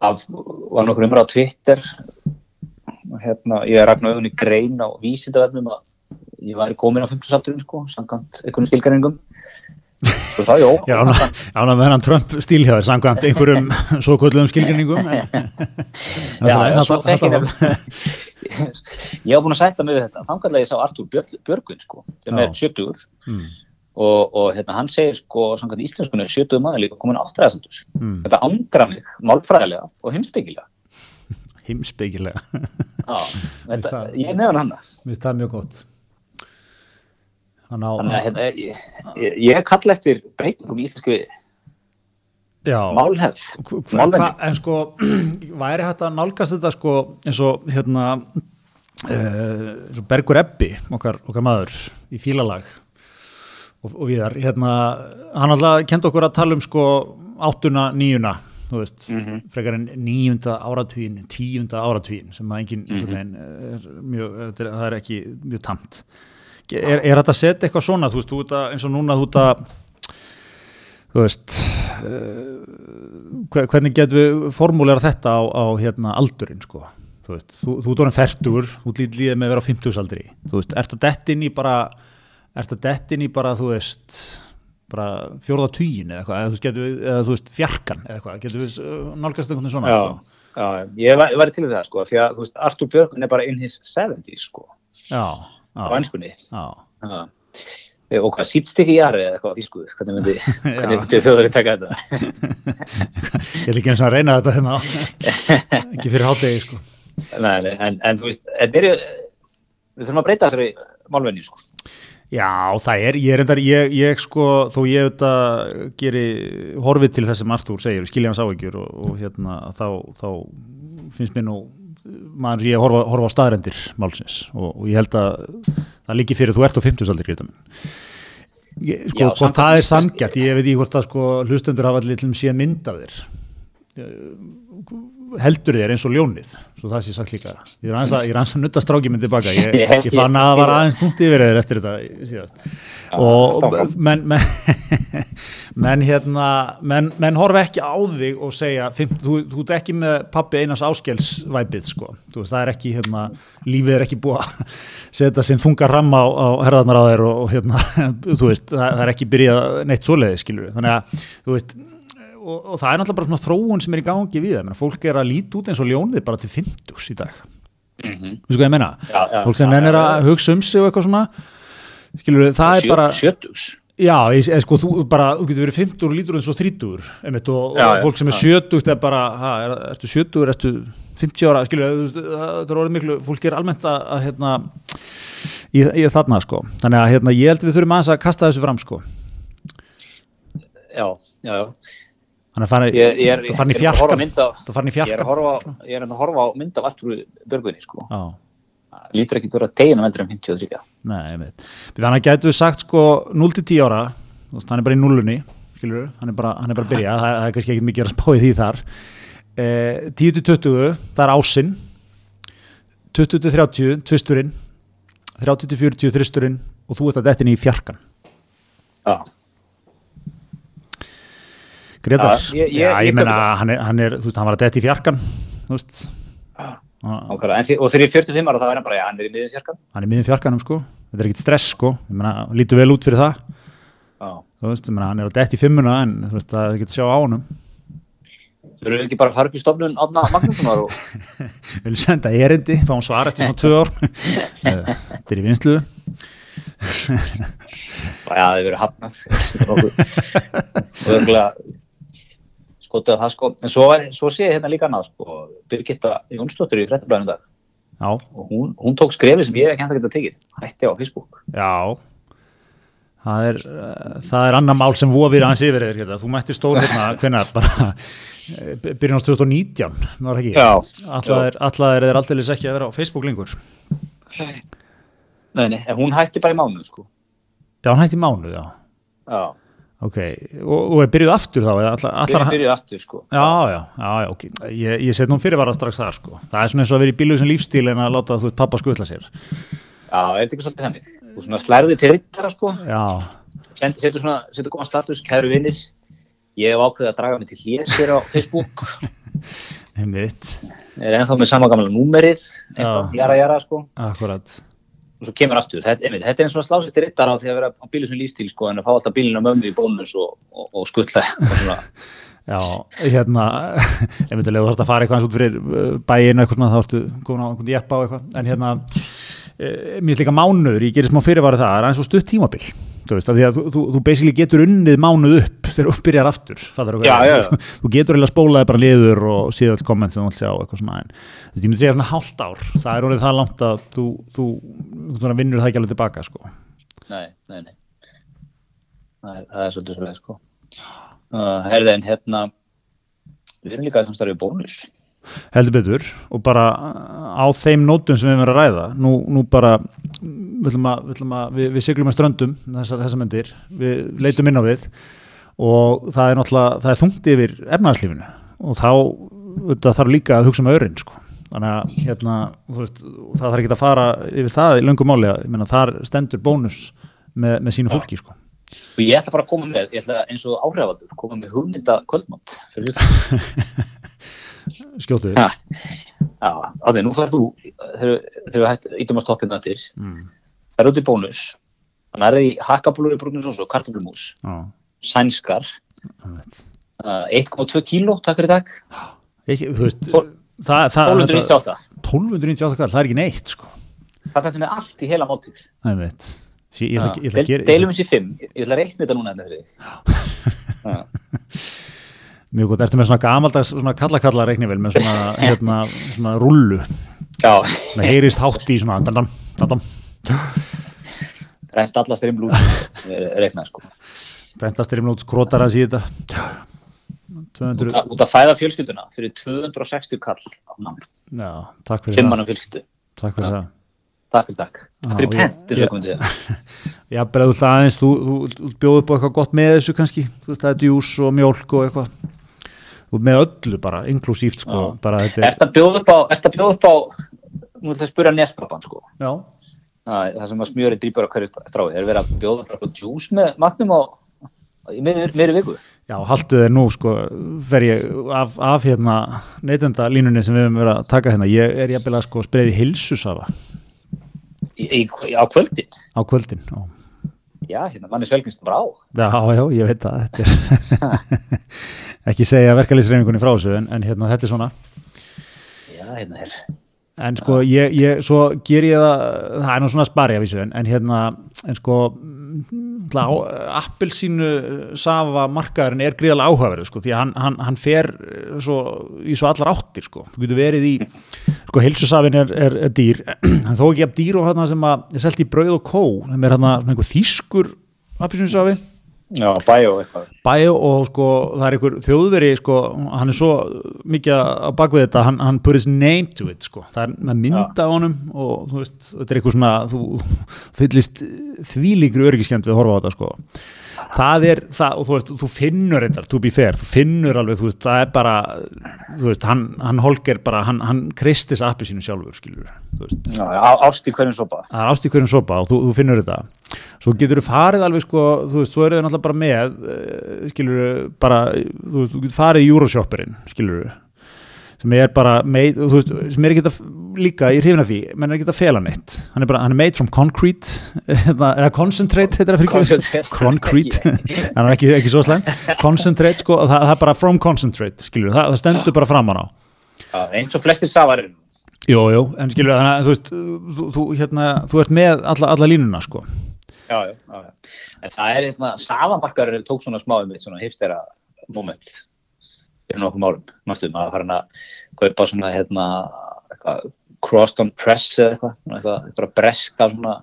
Af, var nokkur umræð á Twitter. Og hérna, ég ragnar augun í grein á vísindavefnum að ég væri komin á 50 aldurinn sko, samkvæmt einhvern skilgæningum svo það, jó Já, ná, með hennan Trump stílhjáður samkvæmt einhverjum svo kvöldlegum skilgjörningum Já, svo þekki ég hef búin að sætta mig við þetta. Þangarlega ég sá Artúr Björg, Björgvin sko, sem Já. er 70 mm. Og, og hérna, hann segir sko samkvæmt íslenskunni er 70 maður líka komin áttræðasaldur. Mm. þetta angra mig málfræðilega og heimsbyggilega Heimsbyggilega Já, þetta, það- ég meðan hann Mér finnst það mjög gott. Þannig á að hérna, ég, ég, ég kalla eftir breytingum í íslensku Já, málhefð en sko væri hægt að nálgast þetta sko eins og hérna og Bergur Ebbi okkar, okkar maður í fílalag og, og viðar hérna, hann alltaf kendi okkur að tala um sko áttuna, þú veist, Mhm. frekar en níunda áratvíin, tíunda áratvíin sem að engin einhvern veginn er mjög, þetta er- það er ekki mjög tamt er, er þetta setja eitthvað svona þú veist, þú að, eins og núna þú að þú veist hve- hvernig getum við formúlera þetta á, á hérna, aldurinn sko. þú veist, þú, þú ert orðin fertur þú ert lítið líðið með að vera á 50 aldri þú veist, ert að dettin í bara ert að dettin í bara, þú veist bara fjórða tugin eða eitthvað, eða þú veist, getum við, eða þú veist, fjarkan eða eitthvað, getum við uh, nálgast einhvern veginn svona Já, sko. já, ég var, var til við það sko, því að þú veist, Artúr Björgun er bara in his 70s sko, já, á já, ennskunni já, Já. Eh, og hvað, sípstikki í jari eða eitthvað í skuð, hvernig myndi, hvernig myndi þjóður taka þetta? Ég ætla ekki eins og að reyna þetta hérna ekki fyrir hátegi sko. nei, nei, en, en þú veist, þetta er við þurfum að breyta þessari málvenju sko Já, það er, ég er endar, ég, ég sko, þó ég auðvitað geri horfið til þess sem Artúr segir, skilja hans áhyggjur og, og hérna, þá, þá finnst mér nú, maður að horfa, horfa á staðrendir málsins og, og ég held að það líki fyrir þú ert á 50 aldir, Greta minn. Ég, sko, Já, hvort það er sangjart, ég veit ekki hvort að sko hlustendur hafa allir til um síðan mynd af þér heldur þér eins og ljónið svo það sé sagt líka. Ég er aðeins að, nutta strákið minn tilbaka ég, Ég- fann að það var aðeins núnt yfir þér eftir þetta síðast. Og menn menn, menn hérna menn, menn horfa ekki á þig og segja þú, þú ert ekki með pappi einars áskelsvæpið sko. Veist það er ekki hérna lífið er ekki búið að setja sinn þunga ramma á, á herðarnar á þér og, hérna veist það, það er ekki byrjað neitt svoleiði skilur þannig að þú veist og, og það er náttúrulega bara svona þróun sem er í gangi við það, fólk er að líti út eins og ljónið bara til 50 í dag. Mhm. Þú veist hvað ég menna? Já, já, Fólk sem menn er að hugsa um sig og eitthvað svona. Skilur það er bara sjötugs. Já, ég, ég, sko, þú, bara, þú getur verið 50 og lítur eins og 30 einmitt, og, Já, og fólk sem er já. 70 er bara, ha, er, ertu 70 ertu 50 ára, veist, það er orðið miklu, fólk er almennt að, að hérna, í, í þarna sko. Þannig að hérna, ég held við þurfum aðeins að kasta þessu fram sko. Já, já, já þannig að það farin í að á fjarkan það farin í að fjarkan á- ég er að horfa á mynd af Artúr Björgunni sko. Já. Lítur ekki vera deginum eldur en 53 Nei, ég veit. Þannig að gætu við sagt sko 0-10 ára, hann er bara í nullunni, skilur hann er bara, hann er bara að byrja, það, það er kannski ekki mikið að spá í því þar. Eh, 10-20, það er ásinn, 20-30, tvisturinn, 30-40, þristurinn og þú ert að dettin í fjarkan. já, Gretar, Já, ég- ég- já, ég það. hann er, hann er, þú veist, hann var að detti í fjarkan, þú veist, Já. hann ákvæða, en og þegar ég er 45 ára þá er hann bara, já, hann er í miðjum fjarkan hann er miðin fjarkanum, sko, þetta er ekkit stress, sko, ég meina, hann lítur vel út fyrir það, já, þú veist, ég meina, hann er að detti í fimmuna en, þú veist, það getur sjá á honum. þau eru ekki bara að fara upp í stofnun Átna Magnússonar og Við viljum senda erindi, fáum svar eftir svona tvö ár. Eh, Þetta er í vinslu. já, það hefur verið hafnað og örgulega skotuð það sko. En svo, var, svo sé ég hérna líka annað sko. Birgitta Jónsdóttir í fréttablaðinu í dag. Já, og hún, hún tók skrefið sem ég ekki hægt að geta tekið, hætti á Facebook. já. Það er, það er annar mál sem vofir aðeins yfir þér hérna. Þú mætti stór hérna hvenær? Bara eh, byrjun á 2019 var það ekki? Já. Allar er þeir aldrei ekki að vera á Facebook lengur? Nei, nei, hún hætti bara í mánuð, sko. Já, hann hætti í mánuð, já. Já, Ok, og, og er byrjuð aftur þá? Allar, allar, byrjuð aftur, sko. já, já, já, ok Ég, ég set nú fyrirvara strax þar, sko Það er svona eins og að vera í bíluð sem lífstíl en að láta þú veit pappa skutla sér Já, er þetta ekki svolítið þannig? Þú svona slærði til rittara, sko. Já, Sendi, setur svona, setur góðan status, kæru vinnir. Ég hef ákveðið að draga mig til hlés hér á Facebook. einmitt Er ennþá með sama gamla númerið, Já. jara, jara, sko. Akkurat og svo kemur aftur, þetta, einmitt, þetta er eins og að slá sér til rittar á því að vera á bílu sem lífstíl sko, en að fá alltaf bílinn á mömmu í bónus og, og, og skuttla Já, hérna að þú þarfst að fara eitthvað eins út fyrir uh, bæinu eitthvað svona, þá ertu komin á einhvern jeppa á eitthvað, en hérna e, mér finnst líka mánuður, ég gerir smá fyrirvarið það það er aðeins og stutt tímabil þú veist, af því að þú, þú, þú basically getur unnið mánuð upp þegar þú byrjar aftur Já, já, já. Þú, getur eiginlega spólaði bara liður og síða all komment sem þú vilt sjá eitthvað svona en þú ég myndi segja svona hálft ár það er orðið það langt að þú, þú, þú, þú vinnur það ekki alveg tilbaka sko. nei, nei, nei það er, það er svolítið svolítið sko uh, herði en hérna við erum líka að samstarfið bónus heldur betur og bara á þeim nótum sem við erum verið að ræða nú, nú bara við, að, við, að, við, við siglum með ströndum þessar, þessar myndir, við leitum inn á við og það er náttúrulega það er þungt yfir efnarslífinu og þá þarf líka að hugsa um örin sko. þannig að hérna, veist, það þarf ekki að fara yfir það í löngum að meina, þar stendur bónus með, með sínu fólki sko. og ég ætla bara að koma með, ætla eins og áhrifavaldur koma með hugmynda kvöldmátt þetta Ha. já, á því, nú færð þú þegar við hættum að stoppina til mm. færð út í bónus. Þannig er það í hakkabúlur í brúknins og kartöflumús. Já, sænskar. Einmitt. uh, 1,2 kíló, takk fyrir dag ekki, þú veist Tól- það, það, 1298 1298 kall, það er ekki neitt sko. það þetta með allt í heila máltíð. Það er mitt. Að deilum þessi fimm, ég ætla að reikna þetta núna mjög gott, ertu með svona gamaldags svona kallakalla reiknivel með svona, hérna, svona rullu, já, það heyrist hátt í svona dandam, dandam, reynt alla striml út sem er reiknað sko. Brentastir um lút skrotar að síða þetta 200, Út að- út að fæða fjölskylduna fyrir 260 kall á namn, já, takk fyrir það. fimmannum fjölskyldu. Takk fyrir það. Takk fyrir takk, takk fyrir pent eins og komið segja Já, bara þú aðeins, þú, þú, þú bjóðu upp á eitthvað gott með þessu kannski, þú veist, það er djús og mjólk og eitthvað, þú með öllu bara, inklusíft sko, bara þetta er, Ert að bjóða upp á, ert að bjóða upp á nú er það að spura nespappan sko. Já, það, það sem að smjöri drýpur á hverju stráði er verið að bjóða upp á djús með matnum á miður viku. Já, haltu þér nú sko, fer ég af, af hérna neytenda línunni sem við höfum verið að taka hérna, ég er jafnvel að sko spreði hilsusafa á kvöldin? Á kvöldin, já. já, hérna manni svelgnist bara á Já, já, ég veit það þetta er ekki segja verkalýsreiningunni frá þessu en, en hérna, þetta er svona. Já, hérna er. En sko, ég, ég, svo ger ég það það er nú svona spari af þessu en, en hérna, en sko appelsínu safa markaðurinn er gríðalega áhugaverð sko, því að hann, hann, hann fer eh, svo, í svo allar áttir sko, þú getur verið í sko, heilsusafin er, er, er dýr en þó ekki af dýr og hann sem að er selt í brauð og kó, sem er hann einhver þýskur appelsínu safi já, bæjó eitthvað. Bæjó og sko það er einhver þjóðveri sko, hann er svo mikið á bakvið þetta, hann, hann put his name to it sko, það er með mynda á honum og þú veist, þetta er eitthvað svona þú fyllist þvílíkri örgiskjönd við að horfa á þetta sko. Það er það og þú veist, þú finnur þetta to be fair, þú finnur alveg, þú veist, það er bara þú veist, hann, hann holger bara, hann, hann kristis appi sínu sjálfur, skilur þú veist, já, ást í hverjum sopa. Það er ást í hverjum sopa og þú, þú finnur þetta svo getur þú farið alveg sko þú veist, svo eru þau náttúrulega bara með uh, skilur bara, þú veist, þú getur farið í Euroshopperinn, skilur sem er bara made, þú veist, sem er ekki að líka í hrifin af því, menn er ekki að fela neitt. Hann er bara, hann er made from concrete eða concentrate, heitir það fyrir Concentrate. concrete, hann er ekki, ekki svo slæmt. Concentrate, sko, það, það er bara from concentrate, skilur, það, það stendur bara framan á já, eins og flestir safarir Jú, jú, en skilur þannig að þú veist, þú, þú, hérna, þú ert með alla, alla línuna, sko. Já, já, já, en það er hérna, safamarkar tók svona smá um svona hipstera moment fyrir nokkuð málum, mástu, maður farin að kaupa svona hérna, eitthvað, crossed on press eða eitthvað, svona eitthvað, eitthvað breska svona,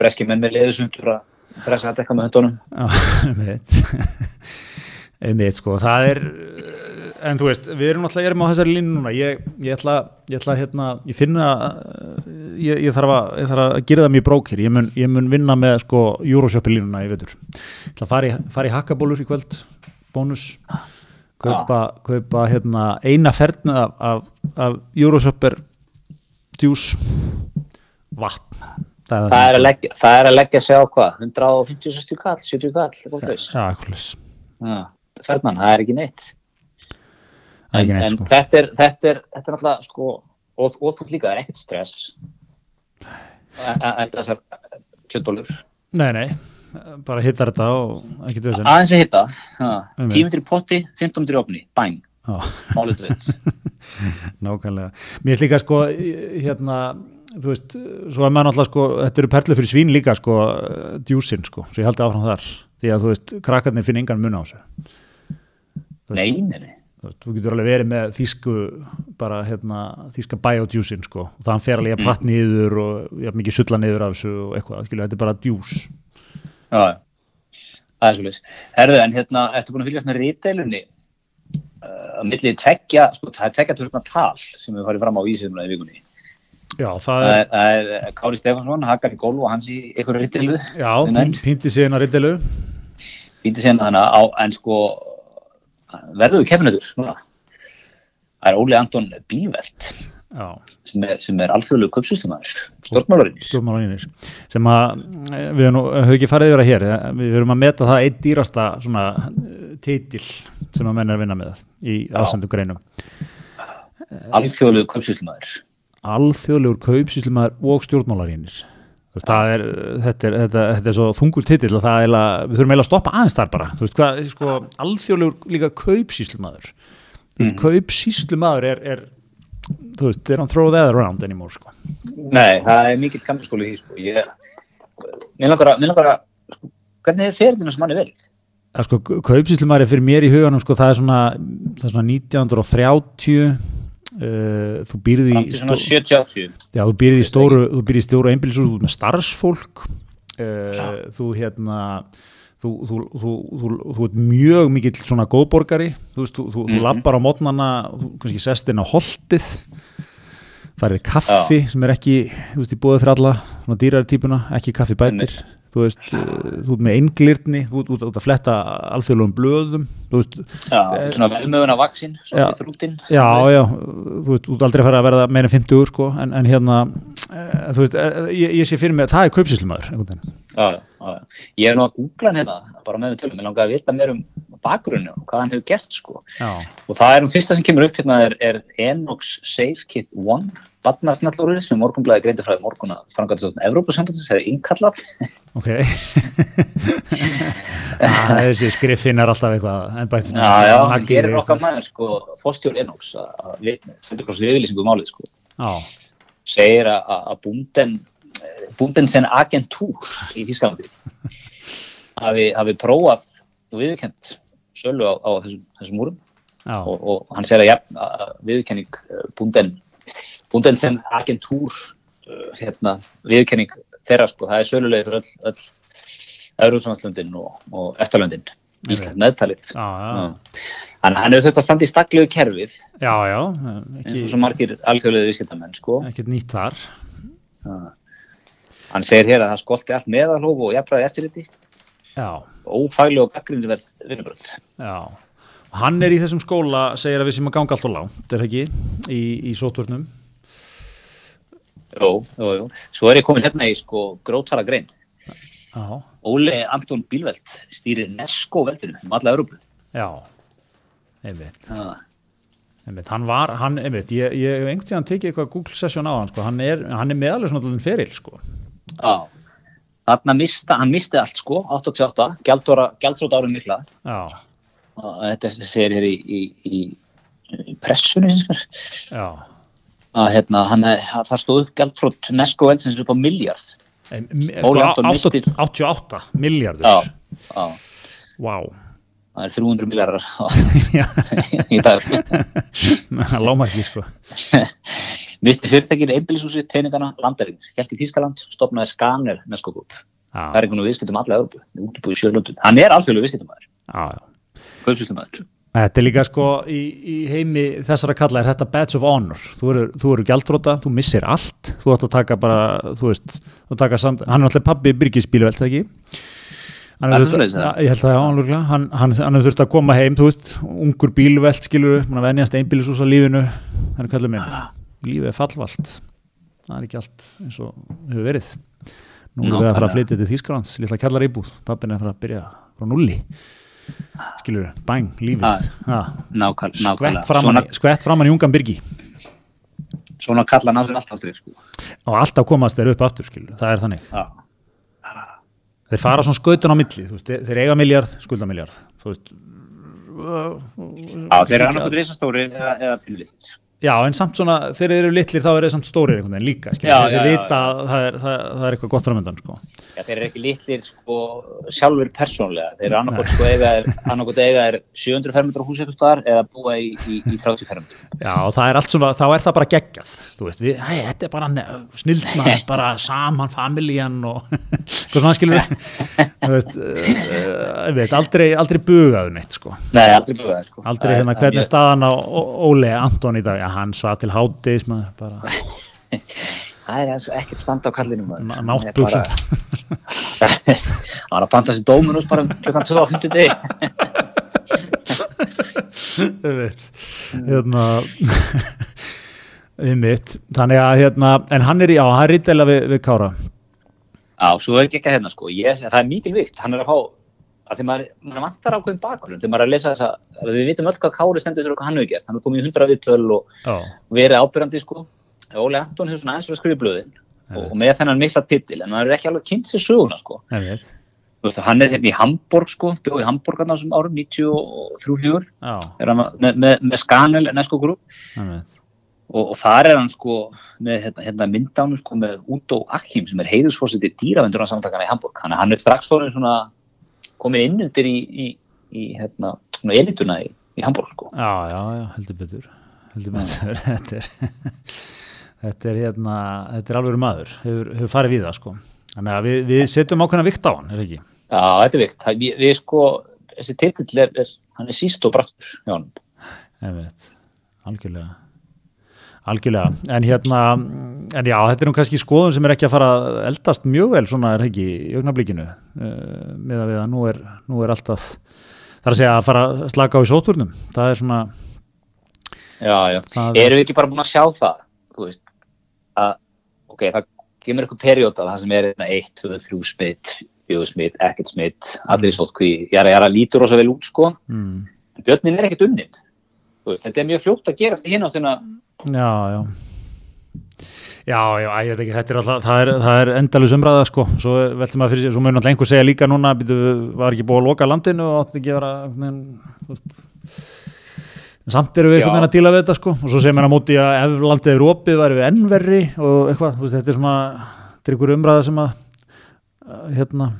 breski menn með leðusundur að pressa þetta eitthvað með höndunum. já, einmitt. Einmitt sko, það er en þú veist, við erum alltaf, erum á þessari línu núna, ég, ég ætla, ég ætla hérna, ég finna ég, ég, þarf að, ég þarf að gera það mjög brókir, ég mun, ég mun vinna með sko Euroshoppi línuna í vetur. Ég ætla að fara í, fara í hakkabólur í kvöld. Bónus. Kaupa, kaupa hérna eina ferna af, af, af Euroshopper djús vatn. Það Það er leggja, það er að leggja sig á hvað, 150-60 kall, 70 kall, eitthvað hlaus. já, eitthvað leys Já, fernan, það er ekki neitt. Er en, neitt, en sko. þetta er, þetta er, þetta er náttúrulega sko, og, og þú líka, það er ekkert stress. En en þessar kjöldbólur Nei, nei, bara hittar þetta og ekki döðsinn aðeins að hitta, Einmitt. 10 minnir í potti 15 minnir í opni, bang, málið dreitt nákvæmlega. Mér finnst líka sko, hérna þú veist, svo er maður náttúrulega sko þetta eru perlu fyrir svín líka sko djúsin sko, svo ég haldi áfram þar. Því að þú veist, krakkarnir finna engan mun á þessu. Nei, nei, nei þú, getur alveg verið með þýsku bara hérna, þýska biodjúsin sko og það fer alveg að patt niður og jafn mikið sulla niður af þessu og eitthvað, skilja, þetta er bara djús Já, það er svolítið. Herðu, en hérna, ertu búin að fylgjast með rítdeilunni uh, að millið tveggja, sko, það er tveggja törfna tal sem við farið fram á vísið í vikunni. Já, það er, það er Kári Stefansson, Hakar í gólf og hans í einhverju rítdeilu. já, pínti síðan að riddelu Býti sérna þannig á, en sko, verður keppinautur, núna. Það er Óli Anton Bívert Já, sem er, er alþjóðlegu köpsýstumæður, stjórnmálarinn. stjórnmálanínir sem að eh, við höfum ekki farið yfir að hér eh, við höfum að meta það einn dýrasta svona eh, titil sem að menn er að vinna með í aðsendu greinum Alþjóðlegu köpsýstumæður. alþjóðlegur kaupsýslumæður og stjórnmálarínir Þú veist, það er, þetta, er, þetta, þetta er svo þungur titill og það er eiginlega, við þurfum eiginlega að stoppa aðeins þar bara, þú veist hvað, sko, alþjóðlegur líka kaupsýslumæður mm. kaupsýslumæður er, er þú veist, they don't throw that around anymore, sko Nei, það er mikill kammerskóli í því, sko. Ég, mér langar að, mér langar að, sko, hvernig er ferðinu sem hann er verið? að sko, kaupsýslumæður er fyrir mér í huganum sko, það er svona, það er svona 1930 uh, þú býrði í til svona 70-80. já, þú býrði í stóru þú býrði í stóru einbýlisús, þú ert með starfsfólk. Uh, þú hérna þú, þú, þú, þú, þú ert mjög mikill svona góðborgari. Þú, veist, þú Mhm. lappar á mótnana þú kannski sest inn á holtið farið kaffi sem er ekki þú veist, í búið fyrir alla svona dýrari típuna, ekki kaffi bætir þú veist, eh, þú ert með einglirni þú ert út að fletta alþjóðlum blöðum þú veist ja, eh, svona velmöðun af vaksinn, svona í þrútin já, já, þú veist, þú ert aldrei að fara að verða meira en 50 úr sko, en, en hérna e, þú veist, e, ég, ég sé fyrir mig að það er kaupsíslumöður já, já, já, ég er nú að googla hérna bara með mig til, mér langar að vita mér um bakgrunni og hvað hann hefur gert sko. Já. og það er um fyrsta sem kemur upp hérna er, er Enox SafeKit 1 Barnarsnallúrið sem morgunblæði greindi frá morgun að frangatastofn Evrópusambandsins er innkallað. Ok. Það er þessi skriffinnar alltaf eitthvað en bætt Já, já, hann gerir okkar maður sko, fóstjórn Enox að þetta krossið yfirlýsingu um málið sko. segir að búnden búnden sen agentúr í Þísklandi hafi, hafi prófað og viðkjönd sölu á, á þessum, þessum úrum og, og hann segir að ja, viðkjönding eh, búnden Bunden Bundensen agentúr uh, hérna, viðurkenning þeirra sko, það er sölulegir fyrir öll, öll Európslandslöndin og, og Eftalöndin Ísland meðtalið. Þannig að hann hefur þurft að standa í stakluðu kerfið. Já, já eins ekki, og svo margir alþjóðlega viðskiptamenn sko. ekkert nýtt þar. Hann segir hér að það skolti allt meðalhóf og jafnræði eftirliti. Ófæli og gaggrinni verð vinnubröð. já. Og hann er í þessum skóla, segir að við sem að ganga allt og langt, er það ekki, í, í sótvörnum Jú, jú, jú. Svo er ég komin hérna í sko grótfara grein. já, Óli Anton Bílveld stýrir Nesko veldinu um alla Európu. já einmitt Já, Einmitt, hann var, hann, einmitt, ég, ég hef einhvern tíðan tekið eitthvað Google session á hann, sko, hann er, hann er meðalveg svona alveg feril, sko. Já. Þarna mista, hann misti allt sko, 88, gjaldrót árum mikla. Já, Og þetta segir hér í, í, í, pressunni, Að hérna, hann, það stóð gjaldrót Nesko veldsins upp á miljard. Sko, Anton átta- missti- 88 miljardur. Vá, Það er 300 miljardar í dag. lámarki, sko. misti fyrirtækinu einbílisúsi, teiningana, landarins helt í Þískaland, stopnaði Skanel Nesko Group, Já, það er einhvern veginn viðskiptum alla Európu, útibúið í sjölundum, hann er alþjóðlega viðskiptumæður, já, kaupsýstumæður Þetta er líka sko í, í heimi þessara kalla er þetta badge of honor. Þú eru, þú eru gjaldróta, þú missir allt. Þú átt að taka bara, þú veist taka samt, hann er alltaf pabbi Birgis bíluvelt það ekki? Hann Er þurft- er þurft að koma heim, þú veist ungur bíluvelt skilur, mann að venjast einbílisús á lífinu, hann er kallið minn lífið er fallvalt. Það er ekki allt eins og hefur verið. Nú erum við að fara að flytja til Þýskalands lítla kallar íbúð, pappin er að fara að byrja frá nulli skilur, bæng, lífið. Ah, Nákvæm, skvett nákvæmlega, framan, svona, í- skvett framan í ungan byrgi svona kalla náður alltaf strik sko. og alltaf komast þeir upp aftur skilur, það er þannig. Já. þeir fara svona skautun á milli veist, þeir, eiga miljard, skulda miljard þú veist. Já, þeir eru annarkoð reysastóri eða, eða pínlítið já, en samt svona, þegar þeir eru litlir þá er þeir samt stórir einhvern veginn líka skilur, Já, þeir, já, þeir já, vita að það er, það, það er eitthvað gott framöndan sko. Já, þeir eru ekki litlir sko, sjálfur persónlega. Þeir eru annarkot sko, eiga, annarkot eiga er 700 fermetrar hús eitthvað staðar eða búa í, í, í 30 fermetrar. já, það er allt svona, þá er það bara geggjað þú veist, við, æ, þetta er bara snildna, bara saman familjan og hvað svona skilur þú veist, uh, ég veit, aldrei, aldrei bugaðu neitt sko Nei, aldrei það sko. Aldrei hérna, hann svað til hátdeis maður, bara Það er ekkert standa á kallinu maður. ná- Hann var að panta sér dóminus bara um klukkan 2 á 50 degi. Ég veit. Hérna, einmitt. Þannig að, hérna, en hann er í, er rítilega við, við Kára. Já, svo er ekki ekki hérna sko. Ég, það er mikil vikt. Hann er að fá, að því maður, maður vantar ákveðin bakgrunn. Þegar maður er að lesa þessa, að við vitum öll hvað Kári stendur fyrir hvað hann hefur gert. Hann er komið í 100 viðtöl og Já, verið ábyrjandi sko. Óli Anton hefur svona aðeins fyrir að skrifa blöðin og, og með þennan mikla titil en maður er ekki alveg kynnt sér söguna sko. Veist, hann er hérna í Hamburg sko, bjóð í Hamburg hann á þessum árum 93-4 Já, er hann með, með, með Skanel Nesko Group og, og þar er hann sko með hérna, hérna myndánu sko með Udo Akim sem er heiðusfórseti dýravendur samtakana í Hamburg að hann er strax svona komin inn undir í, í, í hérna, elituna í, í Hamburg sko. Já, já, já, heldur betur. Heldur betur. þetta er, þetta er hérna, þetta er alveg maður, hefur, hefur farið við það, sko. Þannig að við, við setjum ákveðna vikt á hann, er ekki? Já, þetta er vikt. Við, við sko, þessi titill er, er, hann er síst og brattur hjá hann. Einmitt, algjörlega algjörlega, en hérna en já, þetta er nú kannski skoðun sem er ekki að fara að eldast mjög vel svona er það ekki í augnablíkinu uh, með að við að nú er, nú er alltaf það er að segja að fara að slaka á í sóturnum það er svona Já, já. Erum við ekki bara búin að sjá það, þú veist, að, ok, það kemur eitthvað perióta það sem er hérna 1, 2, 3 smitt, 4 smitt, ekkert smitt, allir í sótkví, ég er að lítur rosa vel út, sko, mm, en björnin er ekkert unninn. Veist, þetta er mjög fljótt að gera þetta hinn á þennan, já, já. Já, já, æ, ég veit ekki, þetta er alltaf, það er, það er endalus umræða sko, svo er- velti maður fyrir sér, svo mun alltaf einhver segja líka núna, býtu, var ekki búið að loka landinu og átti ekki að vera, þú veist, samt eru við einhvern Já. veginn að díla við þetta sko, og svo segir maður á móti að ef landið er opið væri við ennverri og eitthvað, þú veist, þetta er svona, þetta er einhver umræða sem að, að, hérna,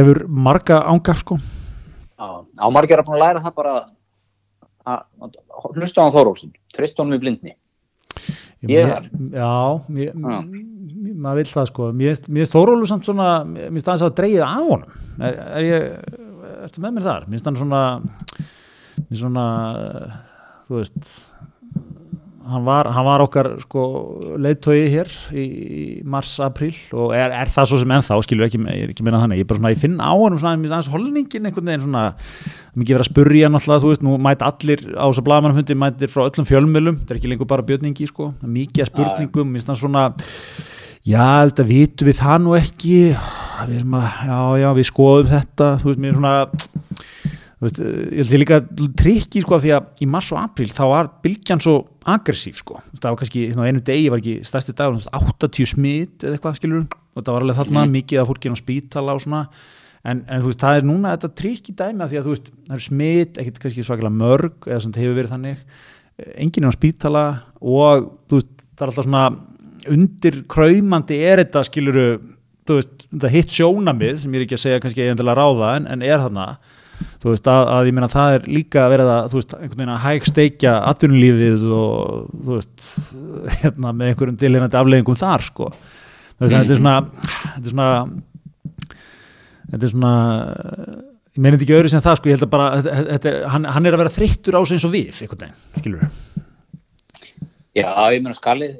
efur marga ánga sko, á margir að búin að læra það bara að, að hlusta á hann Þórólfsson, trist honum í blindni. Ég Mér- Já, mér, Já. maður vil það sko Mér finnst- Þórólu samt svona Mér finnst aðeins að dreigið af honum Er, er ég, ertu með mér þar? Mér finnst hann svona Mér svona Þú veist Hann var, hann var okkar sko leiðtói hér í, mars-april og er, er það svo sem ennþá skilur ekki, ég er ekki meina þannig, ég er bara svona ég finn á honum svona, mér finnst aðeins holningin einhvern veginn svona, mikið verið að spurja náttúrulega, þú veist, nú mæta allir á þess að blagamannfundi, mætir frá öllum fjölmjölum þetta er ekki lengur bara björningi, sko. Mikið að spurningum, mér finnst það svona já, þetta vitum við það nú ekki. Við erum að, já, já, við skoðum þetta, þú veist, mér svona veist, eh, ég held ég líka trikki sko því að í mars og april þá var bylgjan svo aggressív sko. Það var kannski, hérna á einu degi var ekki stærsti veist, 80 smitt eða eitthvað skilur og það var alveg þarna mikið af fólkinn á spítala og svona. En, en þú veist, það er núna þetta trikki dæmi af því að þú veist, það eru smitt ekkert kannski svakalega mörg eða svona hefur verið þannig. Enginn er á spítala og þú veist, það er alltaf svona undir kræmandi er þetta skiluru þú veist, hitt sjónamið sem ég er ekki að segja kannski er þú veist að, að ég meina það er líka að þú veist einhvern veginn að hæg steikja atvinnulífið og þú veist hérna með einhverjum tilhengandi afleggingum þar sko. Þú veist mm. þetta er svona þetta er svona þetta er svona ég meina þetta ekki öðru sem það sko ég held að bara er, hann, hann er að vera þreyttur á sig eins og við einhvern veginn, skilur Já, ég meina skali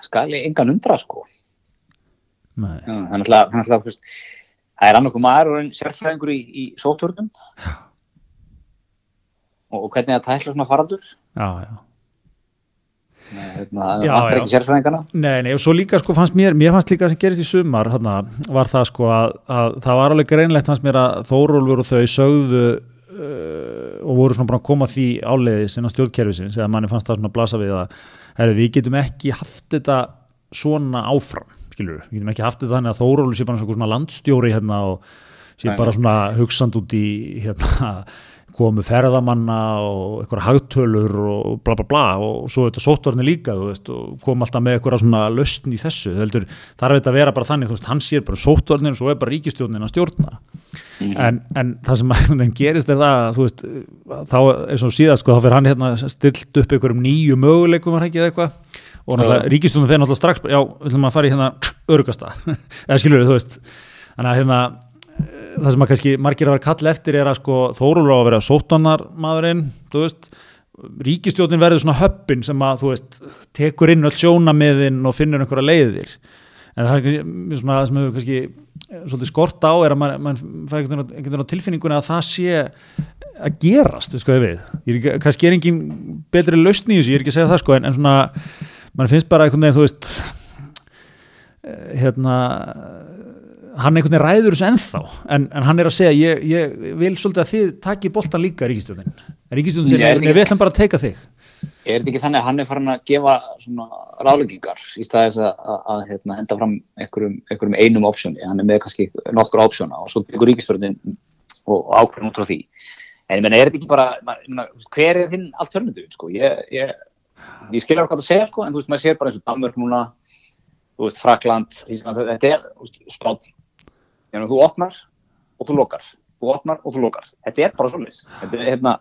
skali engan undra sko. Hann er alltaf það er annarkum maður og sérfræðingur í, í sótörnum og, og hvernig það tæsla svona faraldur? Já, já. Hérna, það vantar ekki sérfræðingarna Nei, nei, og svo líka sko fannst mér mér fannst líka sem gerist í sumar hana, var það sko að, að það var alveg greinlegt fannst mér að Þórólfur og þau sögðu uh, og voru svona bara að koma því áleiðis innan stjórnkerfisins eða manni fannst það svona að blasa við að herri, við getum ekki haft þetta svona áfram, skilur við getum ekki haft þetta þannig að Þórólfur sé bara svona landstjóri hérna og sé nei, bara svona hugsand út í hérna komu ferðamanna og eitthvað hagtölur og bla bla bla. Og svo þetta sótvarni líka veist, og kom alltaf með eitthvað svona löstn í þessu. Heldur, þar er þetta að vera bara þannig veist, hann sér bara sótvarnin og svo er bara ríkistjórnin að stjórna. Mm. en, en það sem gerist er það veist, þá eins og síðast sko, þá fyrir hann hérna stilt upp einhverjum nýju möguleikum var ekki eða eitthvað og náttúrulega ríkistjórnin fyrir náttúrulega strax já, við ætlum að fara í hérna örgasta eða skilur við, þú veist þannig að hérna það sem að kannski margir að vera kall eftir er að sko Þórólur á að vera sótanarmadurinn, þú veist. Ríkistjóðin verður svona höppin sem að þú veist, tekur inn öll sjónamiðin og finnur einhverja leiðir. En það er svona það sem hefur kannski svolítið skort á er að mann man fær einhvern veginn á tilfinningunni að það sé að gerast, þú sko við ég er kannski er engin betri lausn í þessu, ég er ekki að segja það sko en, en svona, mann finnst bara einhvern veginn, þú veist eh, hérna hann einhvern veginn ræður þessu ennþá. En, en hann er að segja, ég, ég vil svolítið að þið takki boltan líka Ríkistjóðin Ríkistjóðin segir, við ætlum bara að teika þig. Er þetta ekki þannig að hann er farin að gefa svona ráleggingar í staðis að, að, að hérna, henda fram einhverjum, einhverjum einum opsjóni, hann er með kannski nokkur opsjóna og svo byggur Ríkistjóðin og ákveðin út frá því. En ég menna, er þetta ekki bara, menna, hver er þinn alternativ, sko, ég, ég, ég skilja hvað það segja, sko, en þú veist, maður sér bara eins og Danmörk núna, þú veist, Frakland, þetta er spátt þú opnar og þú lokar. Þú opnar og þú lokar. Þetta er bara svolítið. Þetta er hérna,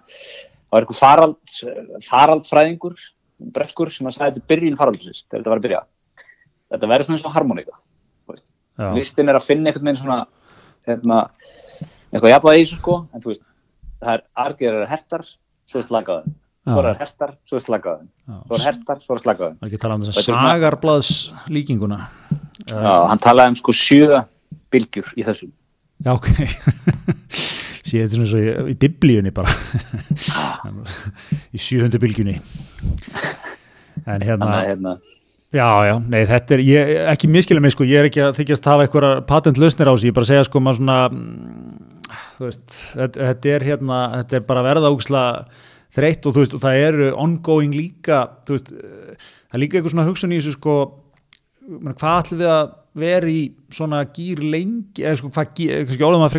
það er eitthvað farald, faraldfræðingur, breskur sem að sagði þetta byrjun faraldsins þegar þetta var að byrja. Þetta verður svona eins og harmoníka. Listin er að finna einhvern veginn svona, hérna, eitthvað jafnvægi í þessu sko, en þú veist, það er argerar hertar, svo er slakaðum. Svo er hertar, svo er slakaðum. Svo er hertar, svo er slakaðum. Það er ekki að tala um þess að sagarblads líkinguna. Já, hann talaði um sko sjö bylgjur í þessum Já, ok. Sé þetta svona svo í, í biblíunni bara. Í 700 bylgjunni. En hérna, hérna Já, já, nei þetta er, ég, ekki miskilja mig sko, ég er ekki að þykjast hafa eitthvað patentlausnir á sig, ég bara að segja sko maður svona, mm, þú veist, þetta, þetta er hérna, þetta er bara verða úksla þreytt og þú veist, og það eru ongoing líka, veist, það er líka eitthvað svona hugsun í þessu sko, hvað ætlum við að vera í svona gýr lengi eða sko hvað,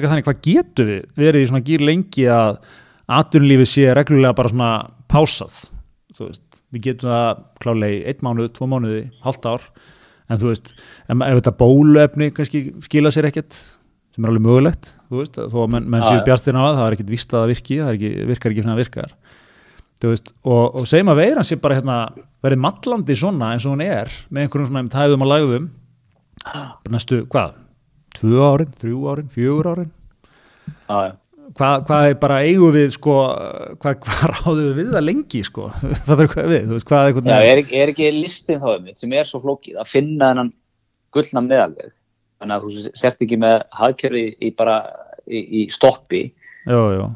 þannig hvað getur við verið í svona gýr lengi að aturlífið sé reglulega bara svona pásað, veist? Við getum það klálega í einn mánuð, tvo mánuði halvt ár, en þú veist ef, þetta bólöfni kannski skila sér ekkert, sem er alveg mögulegt þú veist, þó að menn, menn séu bjartinn á það það er ekkert vist að það virki, það ekki, virkar ekki svona virkar, þú veist og, og segjum að veiran sé bara hérna verið mallandi svona eins og hún er með einhverjum svona tæðum og lagðum næstu, hvað, tvö árin, þrjú árin, fjögur árin? Ah, hvað, hvað er bara eigu við sko, hvað, hvað ráðu við það lengi sko, það er hvað við veist, hvað er, Já, er, er ekki listin þá um sem er svo flókið að finna þennan gullna meðalveg? Þannig að þú sért ekki með hagkerfi í bara í, í stoppi. Jú, jú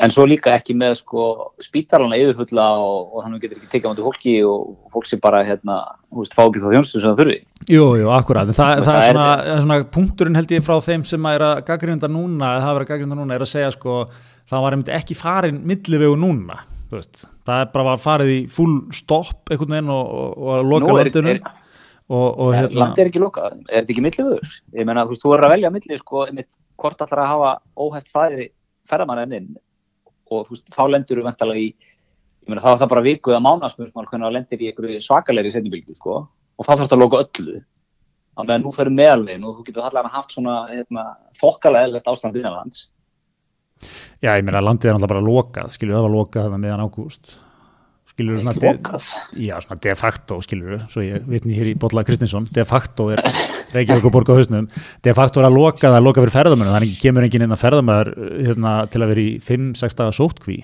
en svo líka ekki með sko spítarlana yfirfulla og, og þannig getur ekki tekið á hundi fólki og fólk sem bara hérna, hú veist, fá ekki þá þjónstu sem það þurfi. Jú, jú, akkurat, það, það, það er, svona, er svona punkturinn held ég frá þeim sem er að gaggrinda núna, eða það verið að gaggrinda núna, er að segja sko, það var ekki farin millivegu núna, þú veist, það er bara var farið í full stopp einhvern veginn og, og, að loka og hérna... Land er ekki lokað, er þetta ekki millivegur? Ég menna, þú veist, þú er að velja milli, sko, hvort allar að hafa óhægt fæði ferðamanninn og þú veist, þá lendur þú vantala í, ég meina þá er það bara vikuð að mánarsmjörnsmál hvernig það lendir í einhverju svakalegri setjubilgu sko og þá þarf það að loka öllu. Á meðan nú ferir meðalvegin og þú getur allar haft svona hérna, fokkalega eðlert ástand innanlands. Já, ég meina landið er náttúrulega bara lokað, skilur það var lokað þannig meðan ágúst skilur svona, de, já, svona de facto skilur svo ég vitni hér í Bolla Kristinsson de facto er Reykjavík og Borg á hausnum de facto er að loka það að loka fyrir ferðamönu þannig kemur enginn inn að ferðamöður hérna, til að vera í 5-6 daga sótkví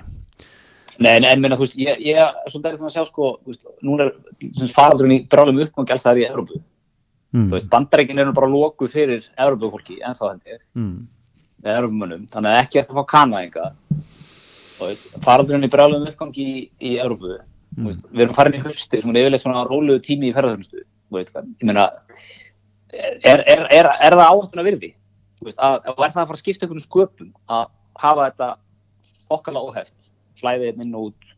Nei, en, minna, þú veist, ég, ég er erfitt með að sjá, sko, þú veist, núna er faraldurinn í brálum uppgangi alls það er í Európu. mm. Þú veist, bandareikin er nú bara lokuð fyrir Európu-fólki, en þá held ég, mm. þannig að ekki eftir að fá. Þú veist, faraldurinn í brálum uppgangi í, í Európu, veist, við erum farin í hausti, sem er yfirleitt svona róluðu tími í ferðarþjónustu, ég meina, er, er, er, er það áhættuna virði? Veist, að, og er það að fara að skipta einhvern sköpum að hafa þetta okkala óheft, flæðið inn og út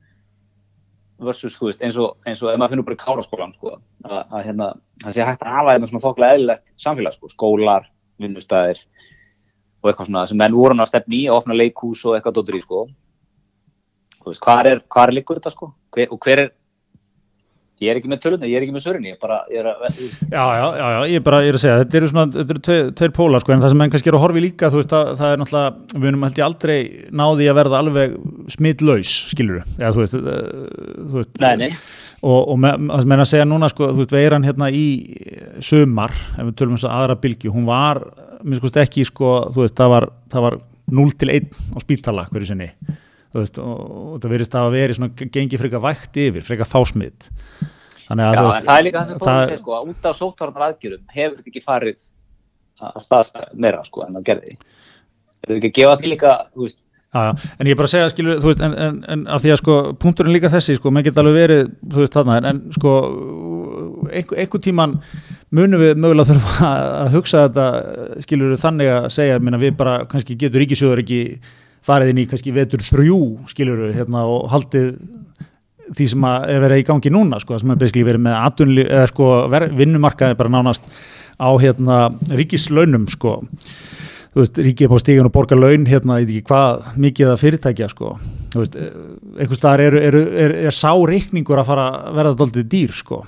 versus, veist, eins og, eins og ef maður finnur bara í káraskólan, sko, að, að hérna, það sé hægt að hafa þetta svona þokklega eðlilegt samfélag, sko, skólar, vinnustæðir og eitthvað svona sem menn voru að stefni í að opna leikhús og eitthvað í, sko. Þú veist, hvað er, er líkur þetta, sko? Hver, og hver er, ég er ekki með tölunni, ég er ekki með sörinni, ég bara, ég er að, Já, já, já, já, ég er bara, ég er að segja þetta eru svona, þetta eru tveir, tveir pólar sko, en það sem menn kannski er að horfi líka, þú veist, það, það er náttúrulega, við erum held ég aldrei náði að verða alveg smitlaus, skilur við, já, þú veist, uh, þú veist nei, nei, og, og me, það sem menn að segja núna, sko, þú veist, veiran hérna í sumar, ef við tölum þess að aðra bylgju, hún var, minn skoðst ekki, sko, þú veist, það var, það var 0 til 1 á spítala hverju sinni, þú veist, og, og það verðist að vera svona, gengi freka vægt yfir, freka fásmitt, þannig að, Já, en það er líka það sem það- fórum sér, sko, að út af sóttvarnar aðgjörum hefur þetta ekki farið að staðast meira, sko, en það gerði. Hefur ekki að gefa því líka, veist, já, en ég er bara að segja, skilur, veist, en, en, en af því að sko, punkturinn líka þessi, sko, menn geta alveg verið, þú veist, þarna, en, en sko, einhver, tíman munum við mögulega þurfa að hugsa þetta, skilur, þannig að segja, minna, við bara, kannski getur ríkisjóður ekki farið inn í kannski vetur þrjú, skilur, hérna, og haldið því sem að er verið í gangi núna, sko, sem er basically verið með atunli, eða sko, vinnumarkaði bara nánast á, hérna, ríkislaunum, sko, veist, ríkið er på stígan og borgar laun hérna, ég veit ekki hvað, mikið að fyrirtækja sko, veist, einhvers staðar er, er, er, er sá reikningur að fara að verða doldið dýr sko.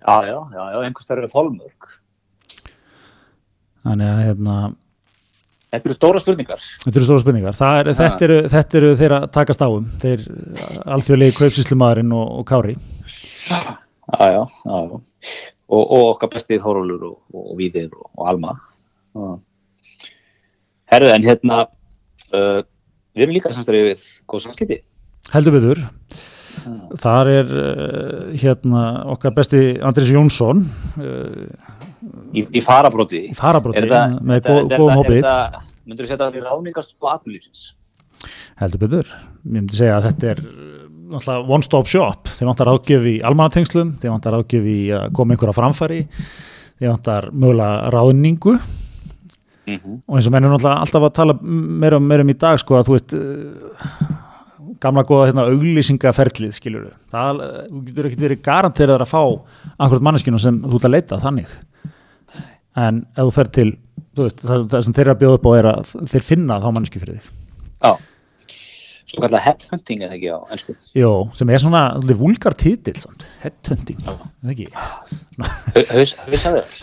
Já, já, já, já, einhvers það eru þólmörk. þannig að hérna, Þetta eru stóra spurningar. þetta eru stóra spurningar er, þetta, eru, þetta eru þeir að takast á um þeir alþjóðlegi kaupsýslumadurinn og, og Kári Já, já, já. Og, og okkar bestið Þórólur og, og, Víðir og, Alma. Herðu, en hérna, uh, við erum líka samstæðið við góð samskipti. heldur betur þar er uh, hérna okkar besti Andris Jónsson uh, Í, í farabróti. í farabróti með góðum hópi Myndur þú setja það í ráðningast og aðlýfsins? heldur betur, ég myndi segja að þetta er uh, náttúrulega one stop shop þeir vantar ágjöf í almannatengslum þeir vantar ágjöf í að koma einhverja framfæri þeir vantar mögulega ráðningu Mm -hmm. og eins og mennum náttúrulega alltaf að tala meira, um- meira um í dag sko að þú veist uh, gamla góða hérna auglýsingaferlið skilur við, það, þú getur ekkert verið garanterað að fá akkurat manneskinu sem þú ert að leita þannig en ef þú fer til þú veist, það, það sem þeir eru að bjóða upp á er að þeir finna þá manneski fyrir þig. Já. Svo kallar headhunting eða ekki á ennsku. Jó, sem er svona vulgar titill samt, headhunting, það ekki?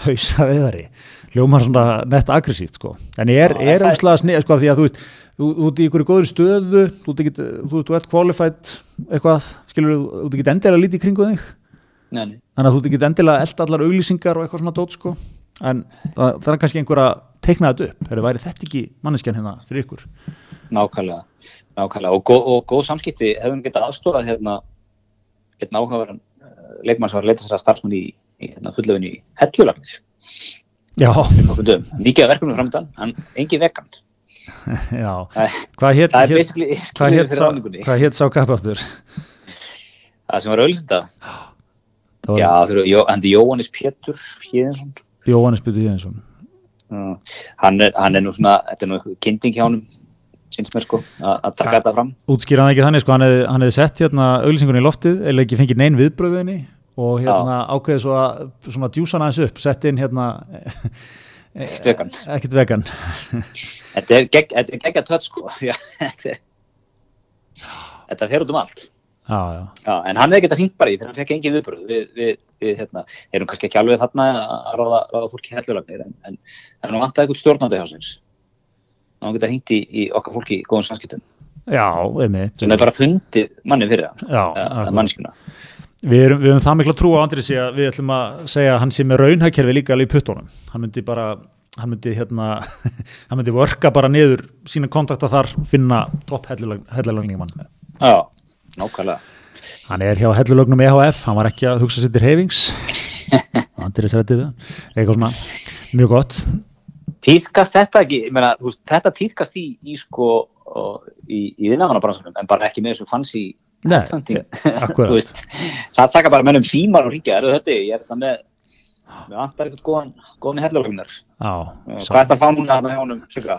Hausa veðari, hljómar svona nett aggressíft sko, en Já, er það er- umslaga snið, sko, því að þú veist þú ert í ykkur góður stöðu þú ert ekki, þú, þú ert qualified eitthvað, skilur þú, ert ekki endilega lítið í kringu þig, þannig að þú ert ekki endilega elda allar auglýsingar og eitthvað svona dót sko, en það, það er kannski einhver að teikna þetta upp, er þetta ekki manneskjan hérna fyrir ykkur Nákvæmlega. Nákvæmlega. Og, góð, og góð samskipti hefur getað aðstofað hérna einn áhugaverðan uh, leikmann sem var að leita sér að starfsmann í, í hérna, fullöfinu í hellulagnis. Já, Mikið verkefnum framöndan, en engin vegan. já, Það, hvað hétt það hvað skilur hét fyrir sá, kappaftur? Það sem var auðvitað. Það Já, eru Andi Jóhannes Pétur Híðinsson. Jóhannes Byttu Jíðinsson Uh, hann, er, hann er nú svona, þetta er nú eitthvað kynnting hjá honum, syns mér sko, að að taka þetta fram. útskýra hann ekki þannig sko, hann hefði, hann hefði sett hérna auglýsingunni í loftið eða ekki fengið neinn viðbröðinni og hérna ákveði svo að svona djúsa hann aðeins upp, sett inn hérna Ekkert vegan. ekkert vegan Þetta er er geggja tött sko. Já, þetta er- þetta fer út um allt. Já, já, Já, en hann hefði getað hringt bara í þegar hann fekk engin viðbröð. Við, við, við hérna, erum kannski ekki alveg þarna að ráða, ráða fólki hellulagnir, en, en, en hann vantaði eitthvað stjórnandi hjá sinns. þá geta hringt í, í okkar fólki í góðum samskiptum sem er bara fundið manni fyrir hann Við erum, við erum það mikla trú á Andrisi að við ætlum að segja að hann sé með raunhagkerfi líka alveg í puttunum. Hann myndi bara, hann myndi hérna, hann myndi bara niður sína kontakta þar, finna topp hellulögningamann. Já, nákvæmlega Hann er hjá hellulögnum EHF, hann var ekki að hugsa sér til hann. Eitthvað svona, mjög gott. Týðkast þetta ekki, meina, veist, þetta týðkast í, í sko og, í, í þinnafannabransunum en bara ekki með þessu fancy Nei, akkurat. Það taka bara mennum símar og ríkja, eru þetta, ég er þetta með með vantar eitthvað góðan, góðan hellulögnar Já, hvað er þetta að fá núna þarna hjá honum Sigga?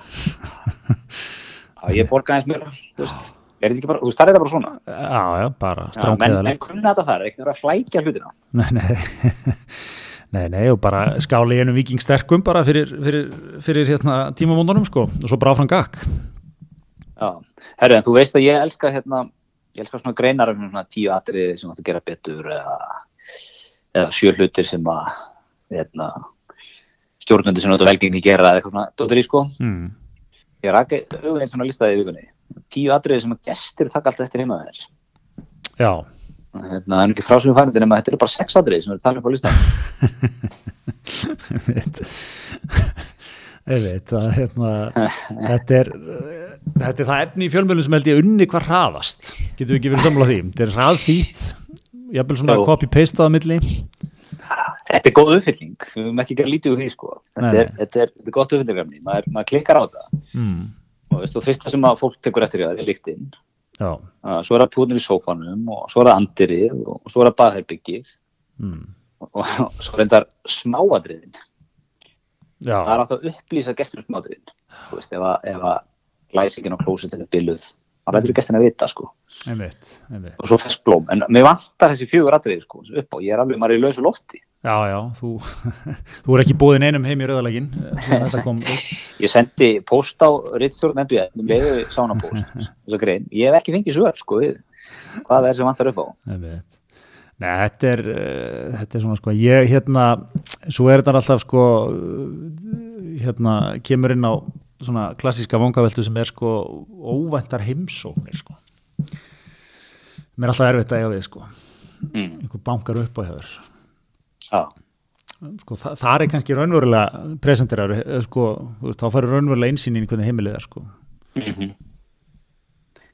Já, ég borga eins meira, þú veist er þetta ekki bara, þú er þetta bara svona já, já, bara stránkæðalegt. menn kunna þetta þar, ekki vera að flækja hlutina Nei, nei, nei, nei, og bara skáli í einum viking sterkum bara fyrir, fyrir, fyrir hérna, tímamóndunum sko, og svo bara áfram gakk. Já, herru, en þú veist að ég elska hérna, ég elska svona greinar um svona tíu atriði sem átt að gera betur eða, eða sjö hlutir sem að hérna, stjórnandi sem átt að velgengni gera eða eitthvað svona, dóttir í sko Mm. ég raki auðvitað einn svona listaði í vikunni tíu atriði sem að gestir taka alltaf eftir heima þér. Já, hérna, það er ekki frásum færandi nema þetta eru bara sex atriði sem eru talið á listan ég veit. Að hérna, þetta er þetta er það efni í fjölmjölum sem held ég unni hvað hraðast. Getum við ekki verið sammála því? Þetta er hraðfýtt, jafnvel svona á milli. Þetta er góð uppfylling, við höfum ekki gera lítið úr því sko. Þetta, er, þetta, er, þetta er gott uppfyllingarni, maður, maður klikkar á þetta mm. Og veist, og fyrsta sem að fólk tekur eftir það er líktinn svo er það púðnir í sófanum og svo er það andirið og svo er það baðherbyggið mm. og, og svo þetta smáadriðin já, það er átt að upplýsa gestur um smáadriðin þú veist, ef að, ef að glæsingin á klósitinu er biluð þá rættur gestin að vita sko. Einmitt, einmitt. Og svo fest blóm, en mér vantar þessi fjögur atriði sko, upp á, ég er alveg, maður er í lausu lofti Já, já, þú, þú er ekki búin einum heim í rauðalegin upp. ég sendi post á rittstjórn MBN um leiðu sánapóst ég hef ekki fengið svör sko hvað það er sem vantar upp á. Nei, þetta er, uh, þetta er svona sko, ég hérna, svo er þetta alltaf sko, hérna, kemur inn á svona klassíska vangaveltu sem er sko óvæntar heimsóknir sko. Mér er alltaf erfitt að eiga við sko, mm. einhver bankar upp á já, Sko, það, það er kannski raunverulega presenteraður, eh, sko, þá færur raunverulega einsýnin í hvernig heimilið er sko. Mhm.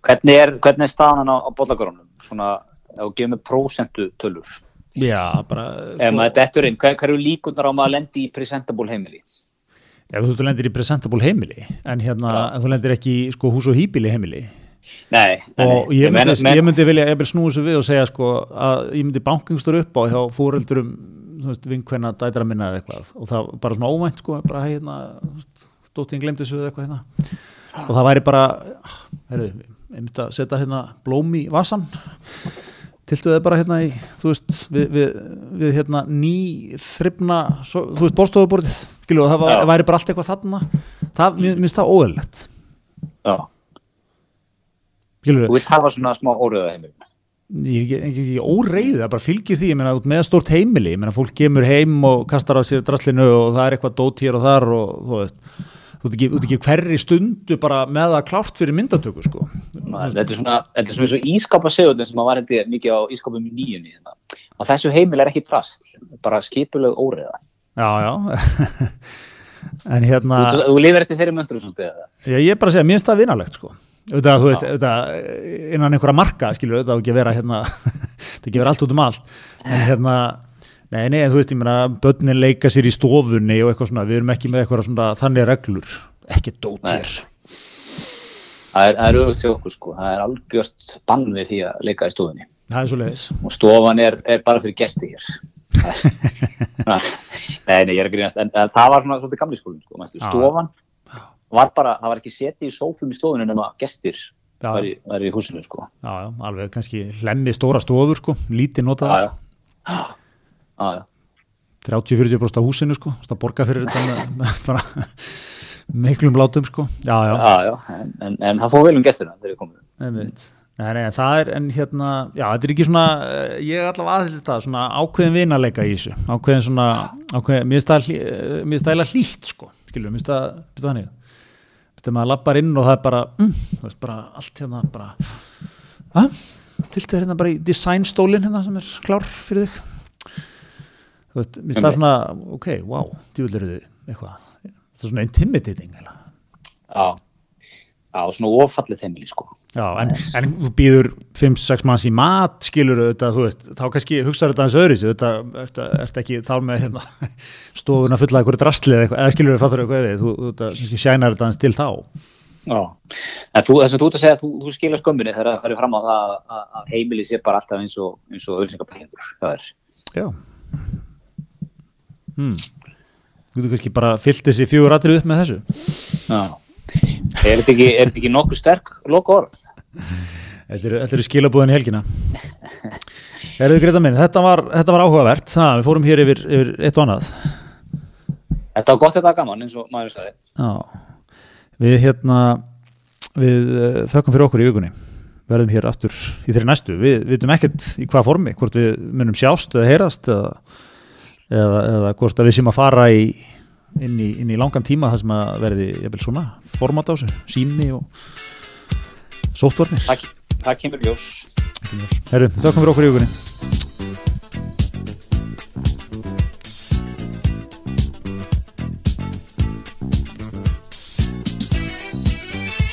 Hvernig er, hvernig er staðan á, á bollagarunum? Svona, ef þú gefur með prósentu tölur. Já, bara, Ef maður dettur inn, hver, hver eru líkunar á maður að lendi í presentable heimili? ef þú lendir í presentable heimili, en hérna, en þú lendir ekki í sko hús og hýbili heimili, Nei, nei, og ég myndi, ég myndi vilja ég myndi snúi þessu við og segja sko að ég myndi bankingstur upp á hjá veist, vinkvenna dætra minna eða eitthvað. Og það var bara svona óvænt sko bara hérna, veist, dóttin glemdi þessu eða eitthvað hérna. Og það væri bara heyrðu, ég myndi að setja hérna blóm í vasan tiltuðið bara hérna í þú veist, við, við, við hérna ný þryfna, svo, þú veist, bórstofuborðið skilu, og það var, væri bara allt eitthvað þarna. Það, mér finnst það óeðlegt Já, skilur þú vilt hafa svona smá óriða heimili. Ég er ekki, ekki, ekki óreiði, það bara fylgir því meina, með stórt heimili, meina, fólk kemur heim og kastar á sér draslinu og það er eitthvað dót hér og þar og þú veist þú ert ekki, ekki hverri stundu bara með það klárt fyrir myndatöku sko Þetta er svona, þetta er svona og ískapa segundin sem að var hindi mikið á ískapum í nýjunni. Hérna. Á þessu heimil er ekki drast, bara skipuleg óriða. já, já en hérna Þú, þú lifir eftir þeirri möndur ég er bara að segja, mér finnst það vinalegt sko. Þetta, þú veist, þetta, innan einhverja marka, skilur, þetta á ekki vera hérna, þetta ekki vera allt út um allt, en hérna, nei, nei, en þú veist, ég meina, börnin leika sér í stofunni og eitthvað svona, við erum ekki með eitthvað svona þannig reglur, ekki dótir. Það er, það er auðvitað okkur sko, það er algjört bann við því að leika í stofunni. Það er svo leiðis. og stofan er, er bara fyrir gesti hér. Nei, nei, ég er að grínast. En, það var svona svolítið gamli skólinn sko, stofan var bara, það var ekki setið í sófum í stofunum nema gestir Já, var í, húsinu sko já, já, alveg kannski hlemmi stóra stofur, sko, lítið notaðar, já. Já, já. 30-40% af húsinu, sko, það borga fyrir þetta með, bara miklum látum, sko, já, já. Já, já, en, en, en það fóð vel um gestina þegar ég komið Einmitt. Nei, nei, það er, en hérna, já, þetta er ekki svona, eh, ég er allavega aðeins það, svona ákveðin vinaleika í þessu, ákveðin svona, ákveðin, mér hlý- eh, hlýtt, sko, skilur, mér það þannig, finnst þegar maður lappar inn og það er bara, mm, veist, bara allt hérna bara að, tiltu hérna bara í designstólinn hérna sem er klár fyrir þig? Þú veist, mér það svona ok, wow, djúvel eru þið eitthvað, þetta er svona intimidating eða Já, já, svona ofallið þeimili sko. Já, en, en þú býður 5-6 manns í mat, skilur þetta, þú veist, þá kannski hugsaður þetta aðeins öðru þetta, ert ekki þá með hérna, stofuna fulla eitthvað drastlið eða, eða skilur þetta fattur eitthvað við, þú, þú kannski sjænar þetta aðeins til þá. Já, en þú, þess að þú ert að segja þú, þú skilja skömminni þegar það er fram á það að, að heimili sé bara alltaf eins og, eins og ölsingapælingur, það er. Já. Hmm. Þú kannski bara fyllt þessi fjögur atrið upp með þessu. Já. Er þetta ekki, er ekki nokkuð sterk loka orð? Þetta eru, eru skilabúðin í helgina. Þetta var, þetta var áhugavert, það, við fórum hér yfir, yfir eitt og annað. Þetta var gott þetta gaman eins og maður sagði. Já, við hérna, við uh, þökkum fyrir okkur í vikunni. Verðum hér aftur í þeirri næstu. Við vitum ekkert í hvað formi, hvort við munum sjást eða heyrast eða, eða, eða hvort að við sem að fara í inn í, inn í langan tíma það sem að verði svona format á þessu, sími og sóttvarnir. Það, það kemur ljós. Herru, þakka fyrir okkur í hugunni.